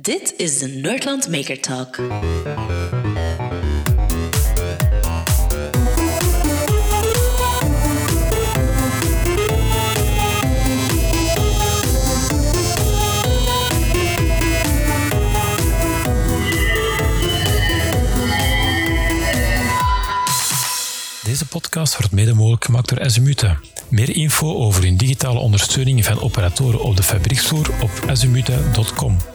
Dit is de Nerdland Maker Talk. Deze podcast wordt mede mogelijk gemaakt door Azimute. Meer info over hun digitale ondersteuning van operatoren op de fabrieksvloer op azimute.com.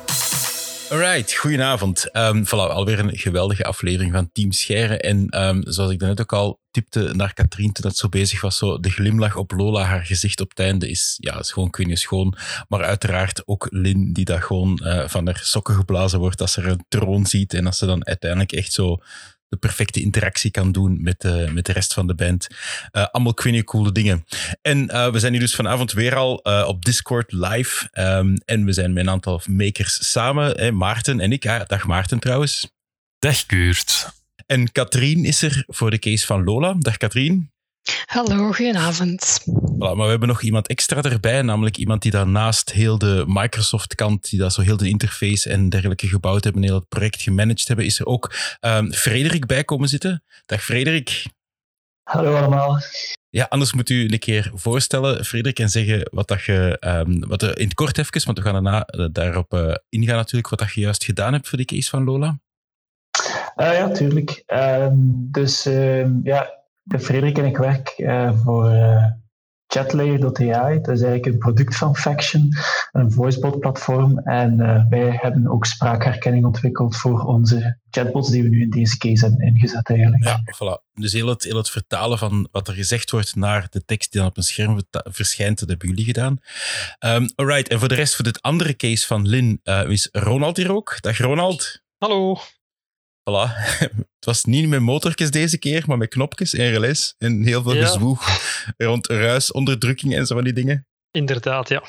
Alright, goedenavond. Um, voilà, alweer een geweldige aflevering van Team Scheren. En um, zoals ik net ook al tipte naar Katrien toen dat zo bezig was, zo de glimlach op Lola, haar gezicht op het einde is, ja, is gewoon kun je schoon. Maar uiteraard ook Lin, die dat gewoon uh, van haar sokken geblazen wordt als ze er een troon ziet en als ze dan uiteindelijk echt zo de perfecte interactie kan doen met de, met de rest van de band. Uh, allemaal quinny coole dingen. En uh, we zijn hier dus vanavond weer al op Discord live. Um, en we zijn met een aantal makers samen. Hè, Maarten en ik. Ah, dag Maarten trouwens. Dag Geurt. En Katrien is er voor de case van Lola. Dag Katrien. Hallo, goedenavond. Voilà, maar we hebben nog iemand extra erbij, namelijk iemand die daarnaast heel de Microsoft-kant, die dat zo heel de interface en dergelijke gebouwd hebben, heel het project gemanaged hebben, is er ook um, Frederik bij komen zitten. Dag Frederik. Hallo allemaal. Ja, anders moet u een keer voorstellen, Frederik, en zeggen wat dat je, um, wat er, in het kort even, want we gaan daarna uh, daarop uh, ingaan natuurlijk, wat dat je juist gedaan hebt voor de case van Lola. Uh, ja, tuurlijk. Um, dus ja, Frederik en ik werk uh, voor uh, Chatlayer.ai. Dat is eigenlijk een product van Faction, een voicebot-platform. En uh, wij hebben ook spraakherkenning ontwikkeld voor onze chatbots die we nu in deze case hebben ingezet eigenlijk. Ja, voilà. Dus heel het, heel het vertalen van wat er gezegd wordt naar de tekst die dan op een scherm verschijnt, dat hebben jullie gedaan. Um, alright, en voor de rest, voor dit andere case van Lin, is Ronald hier ook. Dag Ronald. Hallo. Voilà. Het was niet met motortjes deze keer, maar met knopjes en relais. En heel veel ja. gezwoeg rond ruisonderdrukking en zo van die dingen. Inderdaad, ja.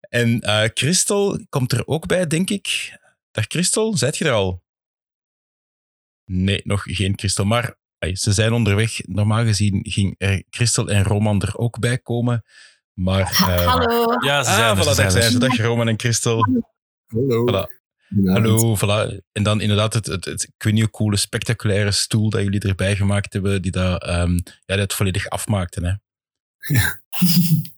En uh, Christel komt er ook bij, denk ik. Dag Christel, zijt je er al? Nee, nog geen Christel. Maar ay, ze zijn onderweg. Normaal gezien ging er Christel en Roman er ook bij komen. Maar, uh, Hallo. Ja, ze zijn ah, er. Voilà, daar zijn ze. Dag Roman en Christel. Hallo. Voilà. Hallo, voilà. En dan inderdaad het, het, het, ik weet niet hoe coole, spectaculaire stoel dat jullie erbij gemaakt hebben, die dat, um, ja, dat volledig afmaakte. Hè? Ja.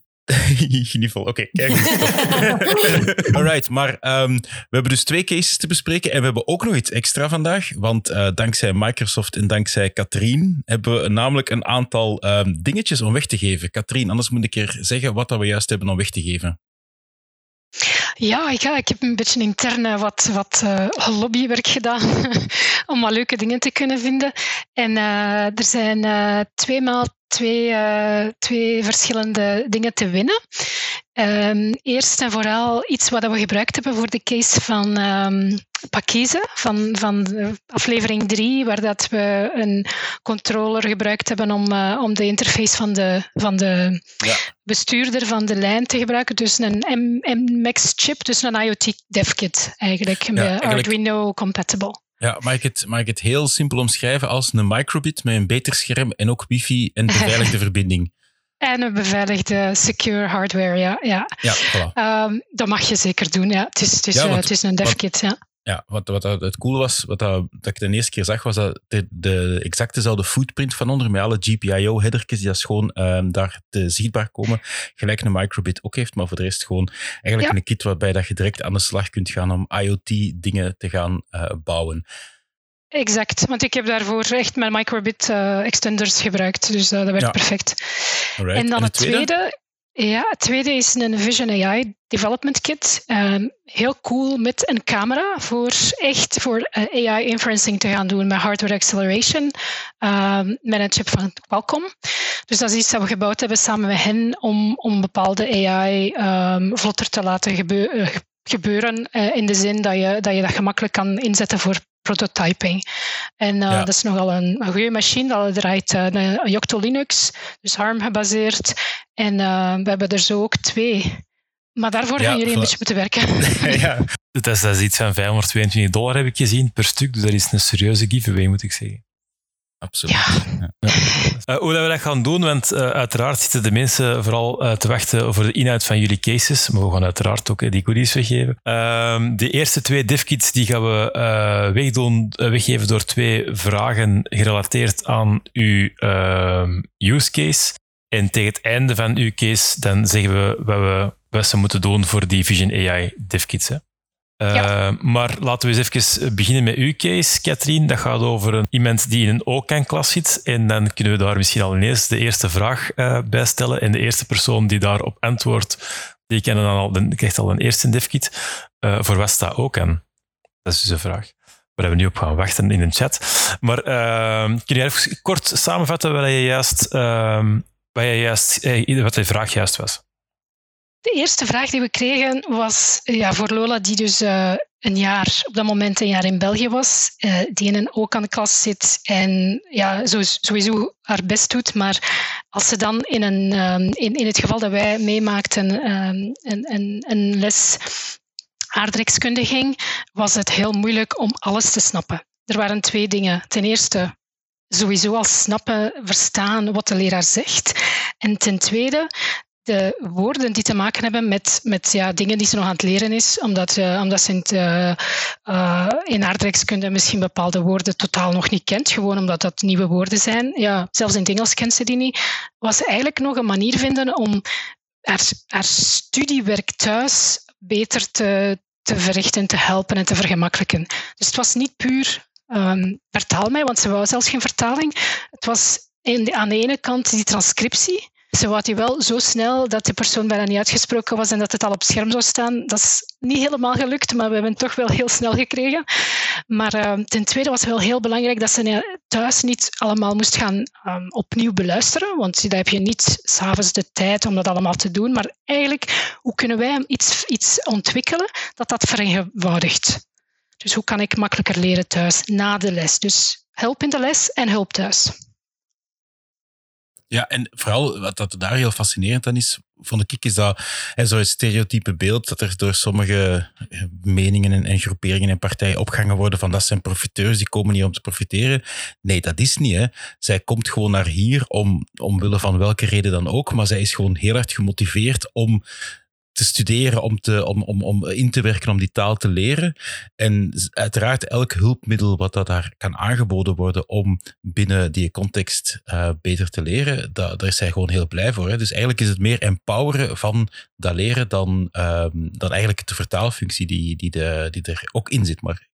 Genievol, oké. Okay, Alright, maar um, we hebben dus twee cases te bespreken en we hebben ook nog iets extra vandaag, want uh, dankzij Microsoft en dankzij Katrien hebben we namelijk een aantal um, dingetjes om weg te geven. Katrien, anders moet ik er zeggen wat dat we juist hebben om weg te geven. Ja, ik, ik heb een beetje intern wat, wat uh, lobbywerk gedaan om wat leuke dingen te kunnen vinden. En uh, er zijn uh, tweemaal twee, twee verschillende dingen te winnen. Um, eerst en vooral iets wat we gebruikt hebben voor de case van um, Pakize, van, van aflevering 3, waar dat we een controller gebruikt hebben om, uh, om de interface van de, van de ja. bestuurder van de lijn te gebruiken. Dus een MX-chip, dus een IoT devkit eigenlijk, ja, eigenlijk... Arduino compatible. Ja, mag ik, het, mag ik het heel simpel omschrijven als een microbit met een beter scherm en ook wifi en beveiligde verbinding? En een beveiligde secure hardware, ja. Ja, ja voilà. um, dat mag je zeker doen, ja. Het is, het is, ja, want, uh, het is een devkit, ja. Ja, wat, wat het cool was, wat dat, dat ik de eerste keer zag, was dat de, de exact dezelfde footprint van onder, met alle GPIO-headertjes die als gewoon um, daar te zichtbaar komen, gelijk een microbit ook heeft, maar voor de rest gewoon eigenlijk ja. een kit waarbij dat je direct aan de slag kunt gaan om IoT-dingen te gaan uh, bouwen. Exact, want ik heb daarvoor echt mijn microbit uh, extenders gebruikt, dus uh, dat werkt ja. perfect. Alright. En dan en het tweede? tweede? Ja, het tweede is een Vision AI Development Kit. Um, heel cool met een camera voor echt voor uh, AI inferencing te gaan doen met hardware acceleration um, met een chip van Qualcomm. Dus dat is iets dat we gebouwd hebben samen met hen om, om bepaalde AI um, vlotter te laten gebeuren gebeuren uh, in de zin dat je, dat je dat gemakkelijk kan inzetten voor prototyping. En uh, ja. dat is nogal een, een goede machine. Dat draait uh, een Yocto Linux, dus ARM gebaseerd. En uh, we hebben er zo ook twee. Maar daarvoor ja, gaan jullie een beetje moeten werken. ja. dat, is, dat is iets van 522 dollar heb ik gezien per stuk. Dus dat is een serieuze giveaway, moet ik zeggen. Absoluut. Ja. Uh, hoe dat we dat gaan doen, want uh, uiteraard zitten de mensen vooral uh, te wachten voor de inhoud van jullie cases, maar we gaan uiteraard ook die goodies weggeven. Ehm, de eerste twee divkits die gaan we wegdoen, weggeven door twee vragen gerelateerd aan uw ehm, use case. En tegen het einde van uw case, dan zeggen we wat we best moeten doen voor die Vision AI divkits. Hè. Uh, Maar laten we eens even beginnen met uw case, Katrien. Dat gaat over een, iemand die in een OCAN-klas zit. En dan kunnen we daar misschien al ineens de eerste vraag uh, bij stellen. En de eerste persoon die daarop antwoordt, die, dan al, die krijgt al een eerste devkit. Uh, voor wat staat OCAN? Dat is dus een vraag waar we nu op gaan wachten in de chat. Maar ehm, kun je even kort samenvatten wat je juist, ehm, wat, je juist, eh, wat de vraag juist was? De eerste vraag die we kregen was ja, voor Lola, die dus uh, een jaar, op dat moment een jaar in België was, uh, die in een OCAN-klas zit en ja, sowieso haar best doet. Maar als ze dan in, een, um, in, in het geval dat wij meemaakten um, een, een, een les aardrijkskunde ging, was het heel moeilijk om alles te snappen. Er waren twee dingen. Ten eerste, sowieso al snappen, verstaan wat de leraar zegt. En ten tweede, de woorden die te maken hebben met, met ja, dingen die ze nog aan het leren is, omdat, uh, omdat ze in, uh, uh, in aardrijkskunde misschien bepaalde woorden totaal nog niet kent, gewoon omdat dat nieuwe woorden zijn. Ja, zelfs in het Engels kent ze die niet. Was eigenlijk nog een manier vinden om haar, haar studiewerk thuis beter te, te verrichten, te helpen en te vergemakkelijken. Dus het was niet puur um, vertaal mij, want ze wou zelfs geen vertaling. Het was aan de ene kant die transcriptie, ze wou die wel zo snel dat de persoon bijna niet uitgesproken was en dat het al op scherm zou staan. Dat is niet helemaal gelukt, maar we hebben het toch wel heel snel gekregen. Maar uh, ten tweede was het wel heel belangrijk dat ze thuis niet allemaal moest gaan um, opnieuw beluisteren, want daar heb je niet s'avonds de tijd om dat allemaal te doen. Maar eigenlijk, hoe kunnen wij iets, iets ontwikkelen dat dat vereenvoudigt? Dus hoe kan ik makkelijker leren thuis na de les? Dus hulp in de les en hulp thuis. Ja, en vooral wat dat daar heel fascinerend aan is, vond ik, is dat zo'n stereotype beeld dat er door sommige eh, meningen en, en, groeperingen en partijen opgangen worden van dat zijn profiteurs, die komen hier om te profiteren. Nee, dat is niet. Hè. Zij komt gewoon naar hier om, omwille van welke reden dan ook, maar zij is gewoon heel hard gemotiveerd om te studeren, om, te, om, om, om in te werken, om die taal te leren. En uiteraard elk hulpmiddel wat dat daar kan aangeboden worden om binnen die context uh, beter te leren, daar, is zij gewoon heel blij voor. Hè. Dus eigenlijk is het meer empoweren van dat leren dan, um, dan eigenlijk de vertaalfunctie die, die, de, die er ook in zit. Maar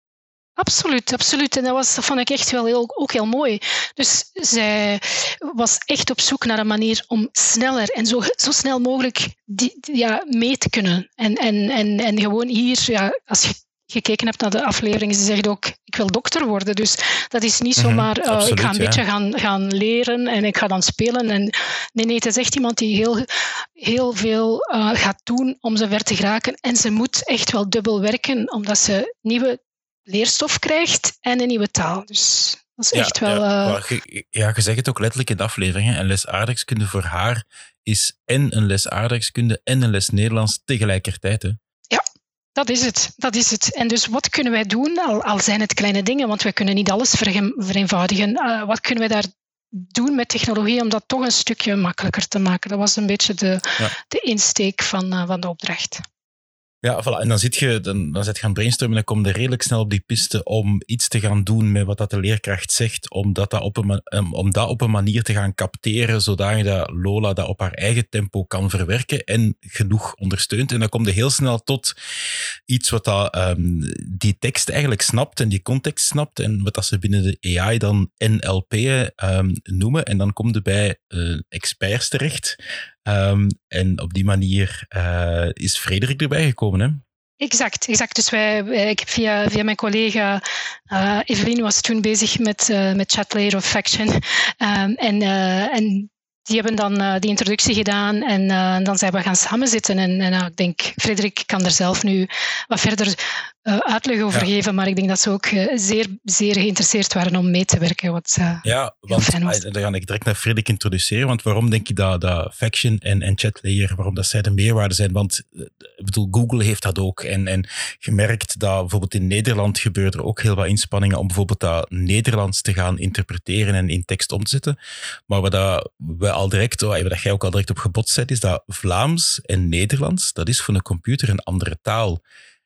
Absoluut, absoluut. En dat, was, dat vond ik echt wel heel, ook heel mooi. Dus zij was echt op zoek naar een manier om sneller en zo, zo snel mogelijk die, ja, mee te kunnen. En, en, en, en gewoon hier, ja, als je gekeken hebt naar de aflevering, ze zegt ook, ik wil dokter worden. Dus dat is niet mhm, zomaar, absoluut, ik ga een ja. beetje gaan, gaan leren en ik ga dan spelen. En, nee, nee, het is echt iemand die heel, heel veel uh, gaat doen om zover te geraken. En ze moet echt wel dubbel werken, omdat ze nieuwe leerstof krijgt en een nieuwe taal. Dus dat is echt wel... Ja, uh... je, ja, je zegt het ook letterlijk in de aflevering. Een les aardrijkskunde voor haar is en een les aardrijkskunde en een les Nederlands tegelijkertijd. Hè? Ja, dat is het. Dat is het. En dus wat kunnen wij doen, al, al zijn het kleine dingen, want wij kunnen niet alles vereenvoudigen. Uh, wat kunnen wij daar doen met technologie om dat toch een stukje makkelijker te maken? Dat was een beetje de, ja. de insteek van, uh, van de opdracht. Ja, voilà. en dan zit je, dan, dan zit je gaan brainstormen en dan kom je redelijk snel op die piste om iets te gaan doen met wat dat de leerkracht zegt, om dat, op, een, om dat op een manier te gaan capteren, zodat dat Lola dat op haar eigen tempo kan verwerken en genoeg ondersteunt. En dan kom je heel snel tot iets wat dat, um, die tekst eigenlijk snapt en die context snapt en wat dat ze binnen de AI dan NLP ehm, noemen. En dan kom je bij uh, experts terecht Um, en op die manier uh, is Frederik erbij gekomen, hè? Exact, exact. Dus wij, ik heb via, via mijn collega uh, Evelien was toen bezig met, uh, met Chatlayer of Faction. Um, en, uh, en die hebben dan die introductie gedaan en dan zijn we gaan samenzitten. En, en ik denk, Frederik kan er zelf nu wat verder uh, uitleg over geven. Maar ik denk dat ze ook uh, zeer, zeer geïnteresseerd waren om mee te werken. Wat, ja, want dan ga ik direct naar Frederik introduceren. Want waarom denk je dat, dat Faction en, en Chatlayer, waarom dat zij de meerwaarde zijn? Want ik bedoel, Google heeft dat ook. En, en je merkt dat bijvoorbeeld in Nederland gebeuren er ook heel wat inspanningen om bijvoorbeeld dat Nederlands te gaan interpreteren en in tekst om te zetten. Maar wat dat we al direct, wat jij ook al direct op gebod zet, is dat Vlaams en Nederlands, dat is voor een computer een andere taal.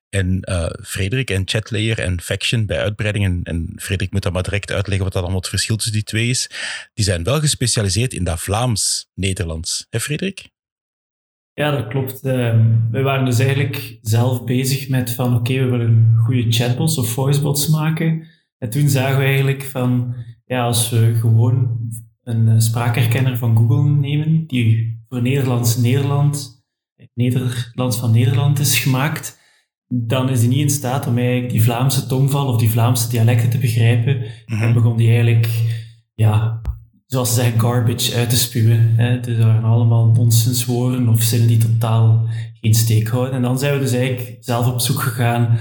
En uh, Frederik en Chatlayer en Faction bij uitbreidingen, en Frederik moet dan maar direct uitleggen wat dat allemaal het verschil tussen die twee is, die zijn wel gespecialiseerd in dat Vlaams-Nederlands. Hè, Frederik? Ja, dat klopt. Uh, we waren dus eigenlijk zelf bezig met van oké, we willen goede chatbots of voicebots maken. En toen zagen we eigenlijk van, ja, als we gewoon een eh, spraakherkenner van Google nemen, die voor Nederlands Nederland, Nederlands van Nederland is gemaakt, dan is hij niet in staat om eigenlijk die Vlaamse tongval of die Vlaamse dialecten te begrijpen. Mm En begon hij eigenlijk, ja, zoals ze zeggen, garbage uit te spuwen. Hè. Dus dat waren allemaal nonsenswoorden of zinnen die totaal geen steek houden. En dan zijn we dus eigenlijk zelf op zoek gegaan,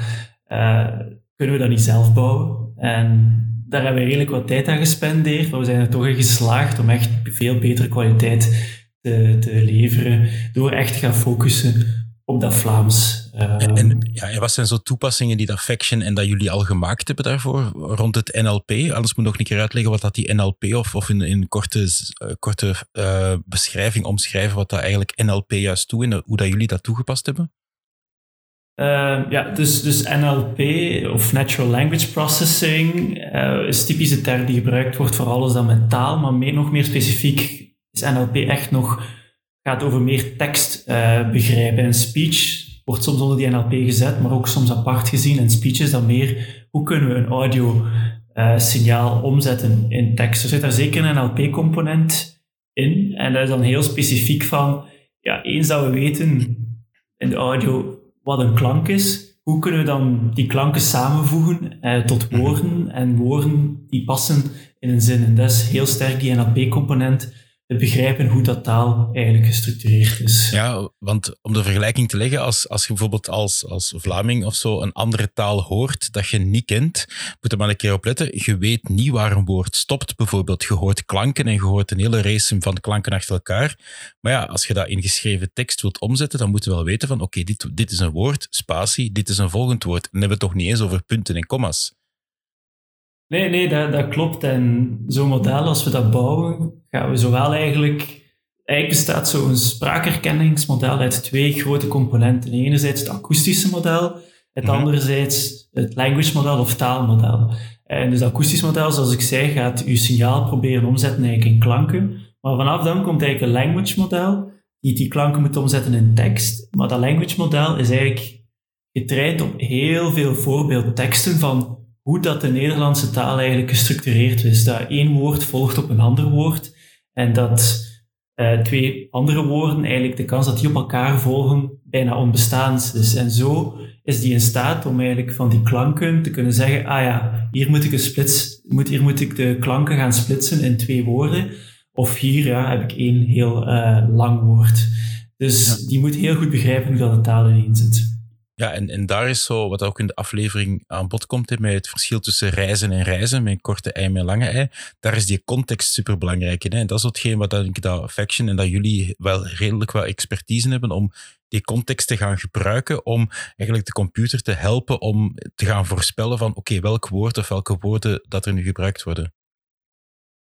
uh, kunnen we dat niet zelf bouwen? En daar hebben we eigenlijk wat tijd aan gespendeerd, maar we zijn er toch in geslaagd om echt veel betere kwaliteit te, te leveren door echt te gaan focussen op dat Vlaams. En, ja, wat zijn zo toepassingen die dat Faction en dat jullie al gemaakt hebben daarvoor rond het NLP? Anders moet nog een keer uitleggen wat dat die NLP of, of in, in korte, uh, korte uh, beschrijving omschrijven wat dat eigenlijk NLP juist doet en hoe dat jullie dat toegepast hebben? Uh, ja, dus, dus NLP of Natural Language Processing is typisch de term die gebruikt wordt voor alles dan met taal, maar meer, nog meer specifiek is NLP echt nog gaat over meer tekst begrijpen en speech wordt soms onder die NLP gezet, maar ook soms apart gezien. En speech is dan meer, hoe kunnen we een audio uh, signaal omzetten in tekst? Er zit daar zeker een NLP-component in. En dat is dan heel specifiek van, ja, eens dat we weten in de audio wat een klank is, hoe kunnen we dan die klanken samenvoegen uh, tot woorden en woorden die passen in een zin? En dat is heel sterk die NLP-component het begrijpen hoe dat taal eigenlijk gestructureerd is. Ja, want om de vergelijking te leggen, als, als je bijvoorbeeld als, als Vlaming of zo een andere taal hoort dat je niet kent, moet er maar een keer op letten. Je weet niet waar een woord stopt, bijvoorbeeld. Je hoort klanken en je hoort een hele race van klanken achter elkaar. Maar ja, als je dat in geschreven tekst wilt omzetten, dan moet je wel weten van oké, dit, dit is een woord, spatie, dit is een volgend woord. En dan hebben we het toch niet eens over punten en kommas. Nee, nee, dat, dat klopt. En zo'n model, als we dat bouwen, gaan we zowel eigenlijk... Eigenlijk bestaat zo'n spraakherkenningsmodel uit twee grote componenten. Enerzijds het akoestische model, het mm anderzijds het language model of taalmodel. En dus het akoestisch model, zoals ik zei, gaat uw signaal proberen omzetten eigenlijk in klanken. Maar vanaf dan komt eigenlijk een language model, die die klanken moet omzetten in tekst. Maar dat language model is eigenlijk getraind op heel veel voorbeeldteksten van hoe dat de Nederlandse taal eigenlijk gestructureerd is. Dat één woord volgt op een ander woord en dat uh, twee andere woorden eigenlijk de kans dat die op elkaar volgen bijna onbestaand is. En zo is die in staat om eigenlijk van die klanken te kunnen zeggen, ah ja, hier moet ik, een splits, moet, hier moet ik de klanken gaan splitsen in twee woorden. Of hier ja, heb ik één heel uh, lang woord. Dus die moet heel goed begrijpen hoe dat de taal ineen zit. Ja, en, en daar is zo, wat ook in de aflevering aan bod komt, met het verschil tussen reizen en reizen, met korte ei en lange ei, daar is die context super belangrijk in. Hè? En dat is hetgeen wat ik dat Faction en dat jullie wel redelijk wat expertise hebben om die context te gaan gebruiken om eigenlijk de computer te helpen om te gaan voorspellen van oké, welk woord of welke woorden dat er nu gebruikt worden.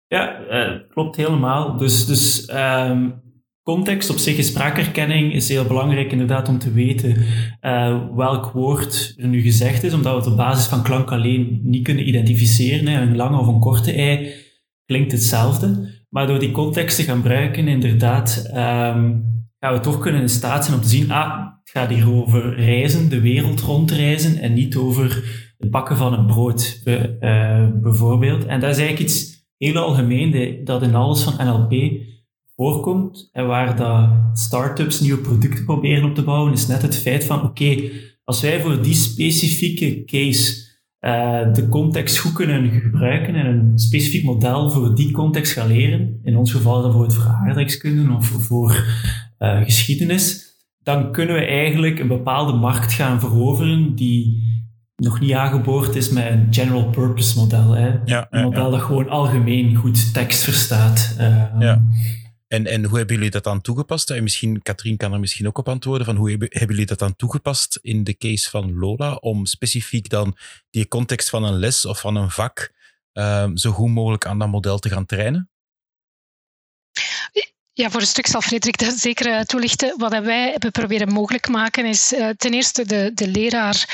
Ja, uh, klopt helemaal. Dus, dus um Context op zich is spraakherkenning is heel belangrijk inderdaad om te weten uh, welk woord er nu gezegd is, omdat we het op basis van klank alleen niet kunnen identificeren. Hè. Een lange of een korte ei klinkt hetzelfde. Maar door die context te gaan gebruiken, inderdaad, um, gaan we toch kunnen in staat zijn om te zien, ah, het gaat hier over reizen, de wereld rondreizen en niet over het bakken van een brood, uh, bijvoorbeeld. En dat is eigenlijk iets heel algemeen dat in alles van NLP voorkomt en waar dat startups nieuwe producten proberen op te bouwen, is net het feit van oké, als wij voor die specifieke case uh, de context goed kunnen gebruiken en een specifiek model voor die context gaan leren, in ons geval dan voor het voor of voor uh, geschiedenis, dan kunnen we eigenlijk een bepaalde markt gaan veroveren die nog niet aangeboord is met een general purpose model. Hè. Ja, een model dat gewoon algemeen goed tekst verstaat. Uh, ja. En, en hoe hebben jullie dat dan toegepast? En misschien, Katrien kan er misschien ook op antwoorden. Van hoe hebben, hebben jullie dat dan toegepast in de case van Lola? Om specifiek dan die context van een les of van een vak um, zo goed mogelijk aan dat model te gaan trainen? Ja, voor een stuk zal Frederik dat zeker toelichten. Wat wij hebben proberen mogelijk maken is uh, ten eerste de, de leraar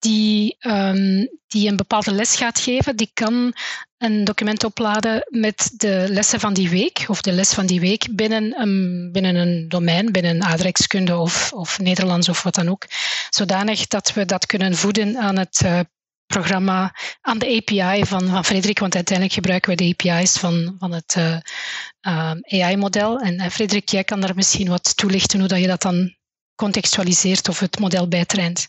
die, um, die een bepaalde les gaat geven, die kan een document opladen met de lessen van die week, of de les van die week, binnen een, binnen een domein, binnen aardrijkskunde of, of Nederlands of wat dan ook. Zodanig dat we dat kunnen voeden aan het uh, programma, aan de API van, van Frederik, want uiteindelijk gebruiken we de API's van, van het uh, uh, AI-model. En Frederik, jij kan daar misschien wat toelichten hoe dat je dat dan contextualiseert of het model bijtraint.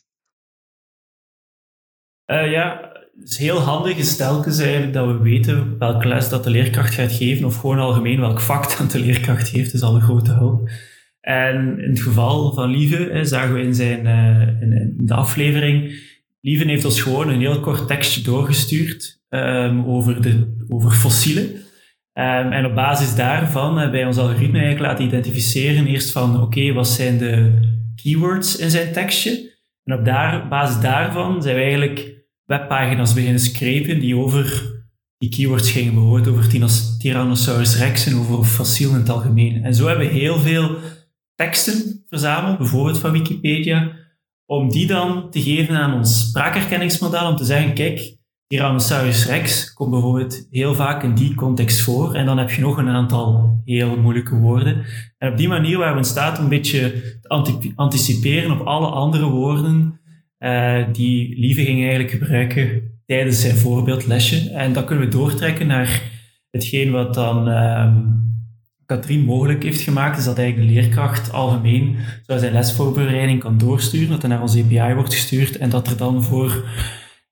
Uh, ja, het is heel handig is telkens dat we weten welke les dat de leerkracht gaat geven, of gewoon algemeen welk vak dat de leerkracht geeft, is al een grote hulp. En in het geval van Lieve zagen we in, zijn, uh, in, de aflevering, Lieve heeft ons gewoon een heel kort tekstje doorgestuurd um, over, de, over fossielen. Um, en op basis daarvan hebben wij ons algoritme eigenlijk laten identificeren eerst van oké, wat zijn de keywords in zijn tekstje? En op daar, basis daarvan zijn we eigenlijk webpagina's beginnen scrapen die over die keywords gingen, bijvoorbeeld over Tyrannosaurus rex en over fossiel in het algemeen. En zo hebben we heel veel teksten verzameld, bijvoorbeeld van Wikipedia, om die dan te geven aan ons spraakherkenningsmodel, om te zeggen, kijk, Tyrannosaurus rex komt bijvoorbeeld heel vaak in die context voor, en dan heb je nog een aantal heel moeilijke woorden. En op die manier waren we in staat om een beetje te anticiperen op alle andere woorden uh, die Lieve ging eigenlijk gebruiken tijdens zijn voorbeeldlesje. En dat kunnen we doortrekken naar hetgeen wat dan um, Katrien mogelijk heeft gemaakt, is dat eigenlijk de leerkracht algemeen zo zijn lesvoorbereiding kan doorsturen, dat er naar onze API wordt gestuurd en dat er dan voor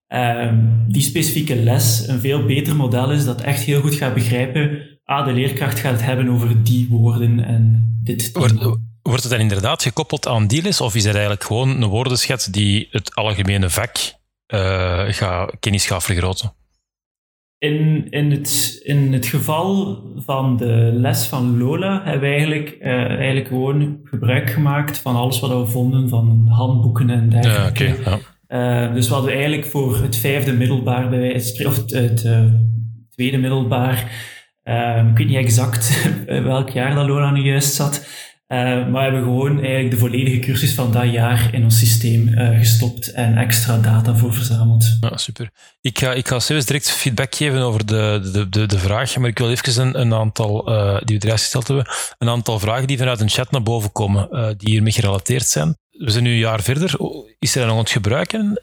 um, die specifieke les een veel beter model is dat echt heel goed gaat begrijpen, ah, de leerkracht gaat het hebben over die woorden en dit. Wordt het dan inderdaad gekoppeld aan die les, of is het eigenlijk gewoon een woordenschets die het algemene vak uh, ga, kennis gaat vergroten? In, in, het, in het geval van de les van Lola hebben we eigenlijk, uh, eigenlijk gewoon gebruik gemaakt van alles wat we vonden, van handboeken en dergelijke. Ja, okay, ja. uh, dus wat we eigenlijk voor het vijfde middelbaar, bij wijze of het, het uh, tweede middelbaar, ik weet niet exact welk jaar dat Lola nu juist zat, uh, maar we hebben gewoon eigenlijk de volledige cursus van dat jaar in ons systeem uh, gestopt en extra data voor verzameld. Ja, super. Ik ga, ik ga zelfs direct feedback geven over de, de, de, de vraag, maar ik wil even een, een aantal, uh, die we eruit gesteld hebben, een aantal vragen die vanuit een chat naar boven komen, die hiermee gerelateerd zijn. We zijn nu een jaar verder. Is er nog aan het gebruiken?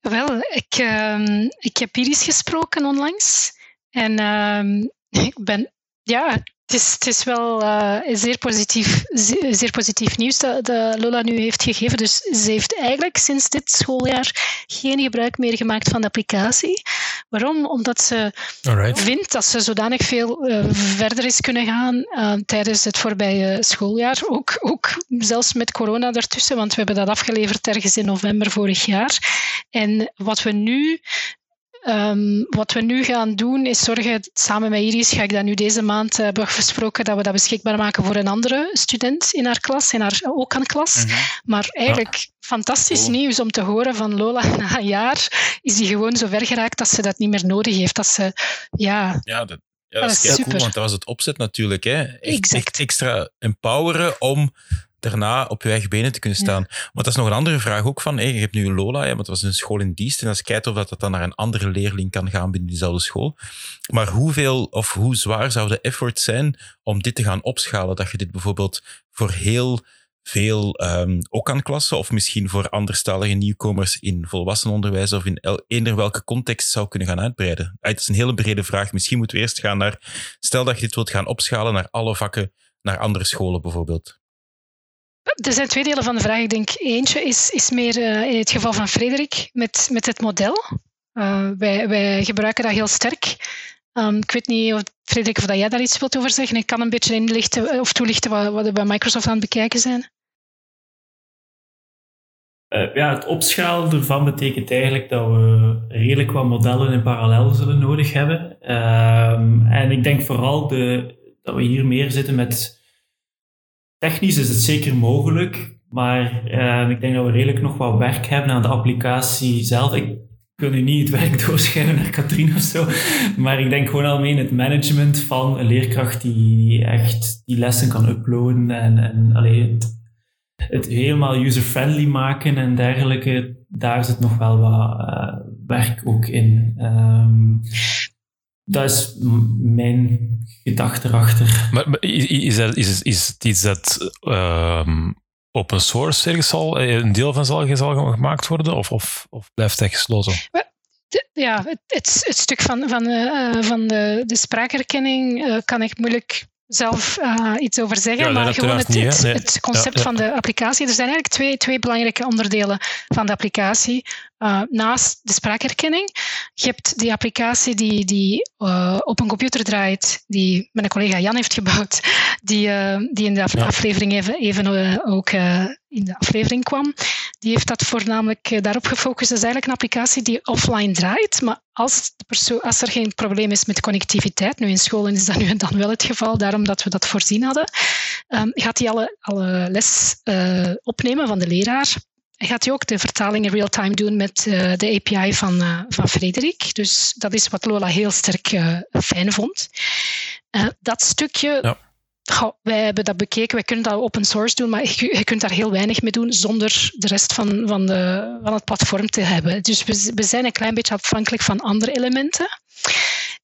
Wel, ik, ehm, ik heb Iris gesproken onlangs. En ehm, ik ben ja, het is, het is wel uh, zeer, positief, zeer, positief nieuws dat, dat, Lola nu heeft gegeven. Dus ze heeft eigenlijk sinds dit schooljaar geen gebruik meer gemaakt van de applicatie. Waarom? Omdat ze Alright. vindt dat ze zodanig veel uh, verder is kunnen gaan uh, tijdens het voorbije schooljaar. Ook, ook zelfs met corona ertussen, want we hebben dat afgeleverd ergens in november vorig jaar. En wat we nu Um, wat we nu gaan doen is zorgen, samen met Iris ga ik dat nu deze maand uh, hebben gesproken, dat we dat beschikbaar maken voor een andere student in haar klas, in haar ook aan klas. Mm -hmm. Maar eigenlijk ja. fantastisch cool. nieuws om te horen van Lola na een jaar is die gewoon zo ver geraakt dat ze dat niet meer nodig heeft. Dat ze, ja... Ja, dat, ja, dat, dat is super. cool, want dat was het opzet natuurlijk. Hè? Echt, echt extra empoweren om daarna op je eigen benen te kunnen staan. Ja. Want dat is nog een andere vraag ook van, hey, je hebt nu Lola, ja, want het was een school in dienst en als je kijkt of dat, dat dan naar een andere leerling kan gaan binnen diezelfde school. Maar hoeveel of hoe zwaar zou de effort zijn om dit te gaan opschalen? Dat je dit bijvoorbeeld voor heel veel um, ook aan klassen of misschien voor anderstalige nieuwkomers in volwassenenonderwijs of in eender welke context zou kunnen gaan uitbreiden? Het is een hele brede vraag. Misschien moeten we eerst gaan naar, stel dat je dit wilt gaan opschalen naar alle vakken, naar andere scholen bijvoorbeeld. Er zijn twee delen van de vraag. Ik denk eentje is, is meer uh, in het geval van Frederik met, met het model. Uh, wij, wij gebruiken dat heel sterk. Um, ik weet niet, of, Frederik, of dat jij daar iets wilt over zeggen. Ik kan een beetje inlichten of toelichten wat, wat we bij Microsoft aan het bekijken zijn. ja, het opschalen ervan betekent eigenlijk dat we redelijk wat modellen in parallel zullen nodig hebben. Um, en ik denk vooral de, dat we hier meer zitten met... Technisch is het zeker mogelijk, maar uh, ik denk dat we redelijk nog wat werk hebben aan de applicatie zelf. Ik wil nu niet het werk doorschijnen naar Katrien of zo, maar ik denk gewoon algemeen het management van een leerkracht die echt die lessen kan uploaden en, en alleen het, helemaal user-friendly maken en dergelijke, daar zit nog wel wat uh, werk ook in. Um, dat is mijn gedachte erachter. Maar, is, dat, is, is het iets dat um, open source ergens zal, eh, een deel van zal, zal gemaakt worden, of, of, of blijft dat gesloten? Ja, het, het, het stuk van, van, uh, van de, de spraakherkenning uh, kan ik moeilijk zelf uh, iets over zeggen, maar gewoon het, niet, het, het, concept ja, ja. van de applicatie. Er zijn eigenlijk twee, twee belangrijke onderdelen van de applicatie. Uh, naast de spraakherkenning. Je hebt die applicatie die, die uh, op een computer draait, die mijn collega Jan heeft gebouwd, die, die in de aflevering even, even ook in de aflevering kwam. Die heeft dat voornamelijk daarop gefocust. Dat is eigenlijk een applicatie die offline draait, maar als, de persoon, als er geen probleem is met connectiviteit, nu in scholen is dat nu dan wel het geval, daarom dat we dat voorzien hadden, um, gaat hij alle, alle les opnemen van de leraar. Gaat hij ook de vertaling in real-time doen met uh, de API van, uh, van Frederik. Dus dat is wat Lola heel sterk fijn vond. dat stukje ja Goh, wij hebben dat bekeken, wij kunnen dat open source doen, maar je, je, kunt daar heel weinig mee doen zonder de rest van, van, de, van het platform te hebben. Dus we, we zijn een klein beetje afhankelijk van andere elementen.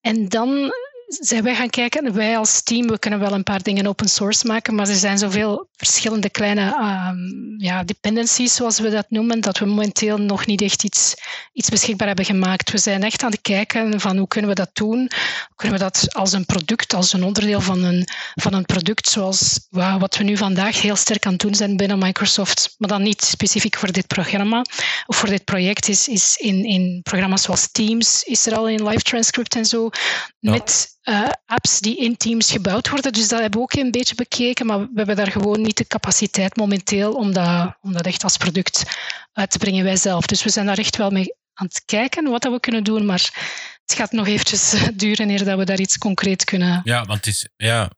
En dan zijn wij gaan kijken, wij als team, we kunnen wel een paar dingen open source maken, maar er zijn zoveel verschillende kleine um, ja, dependencies, zoals we dat noemen, dat we momenteel nog niet echt iets, iets beschikbaar hebben gemaakt. We zijn echt aan het kijken van hoe kunnen we dat doen? Hoe kunnen we dat als een product, als een onderdeel van een, van een product, zoals wow, wat we nu vandaag heel sterk aan het doen zijn binnen Microsoft, maar dan niet specifiek voor dit programma of voor dit project, is, is in, in programma's zoals Teams, is er al in live transcript en zo, ja. met uh, apps die in Teams gebouwd worden. Dus dat hebben we ook een beetje bekeken, maar we hebben daar gewoon niet de capaciteit momenteel om dat, om dat echt als product uit te brengen wij zelf. Dus we zijn daar echt wel mee aan het kijken wat we kunnen doen, maar het gaat nog eventjes duren eer dat we daar iets concreet kunnen. Ja, want het is, ja,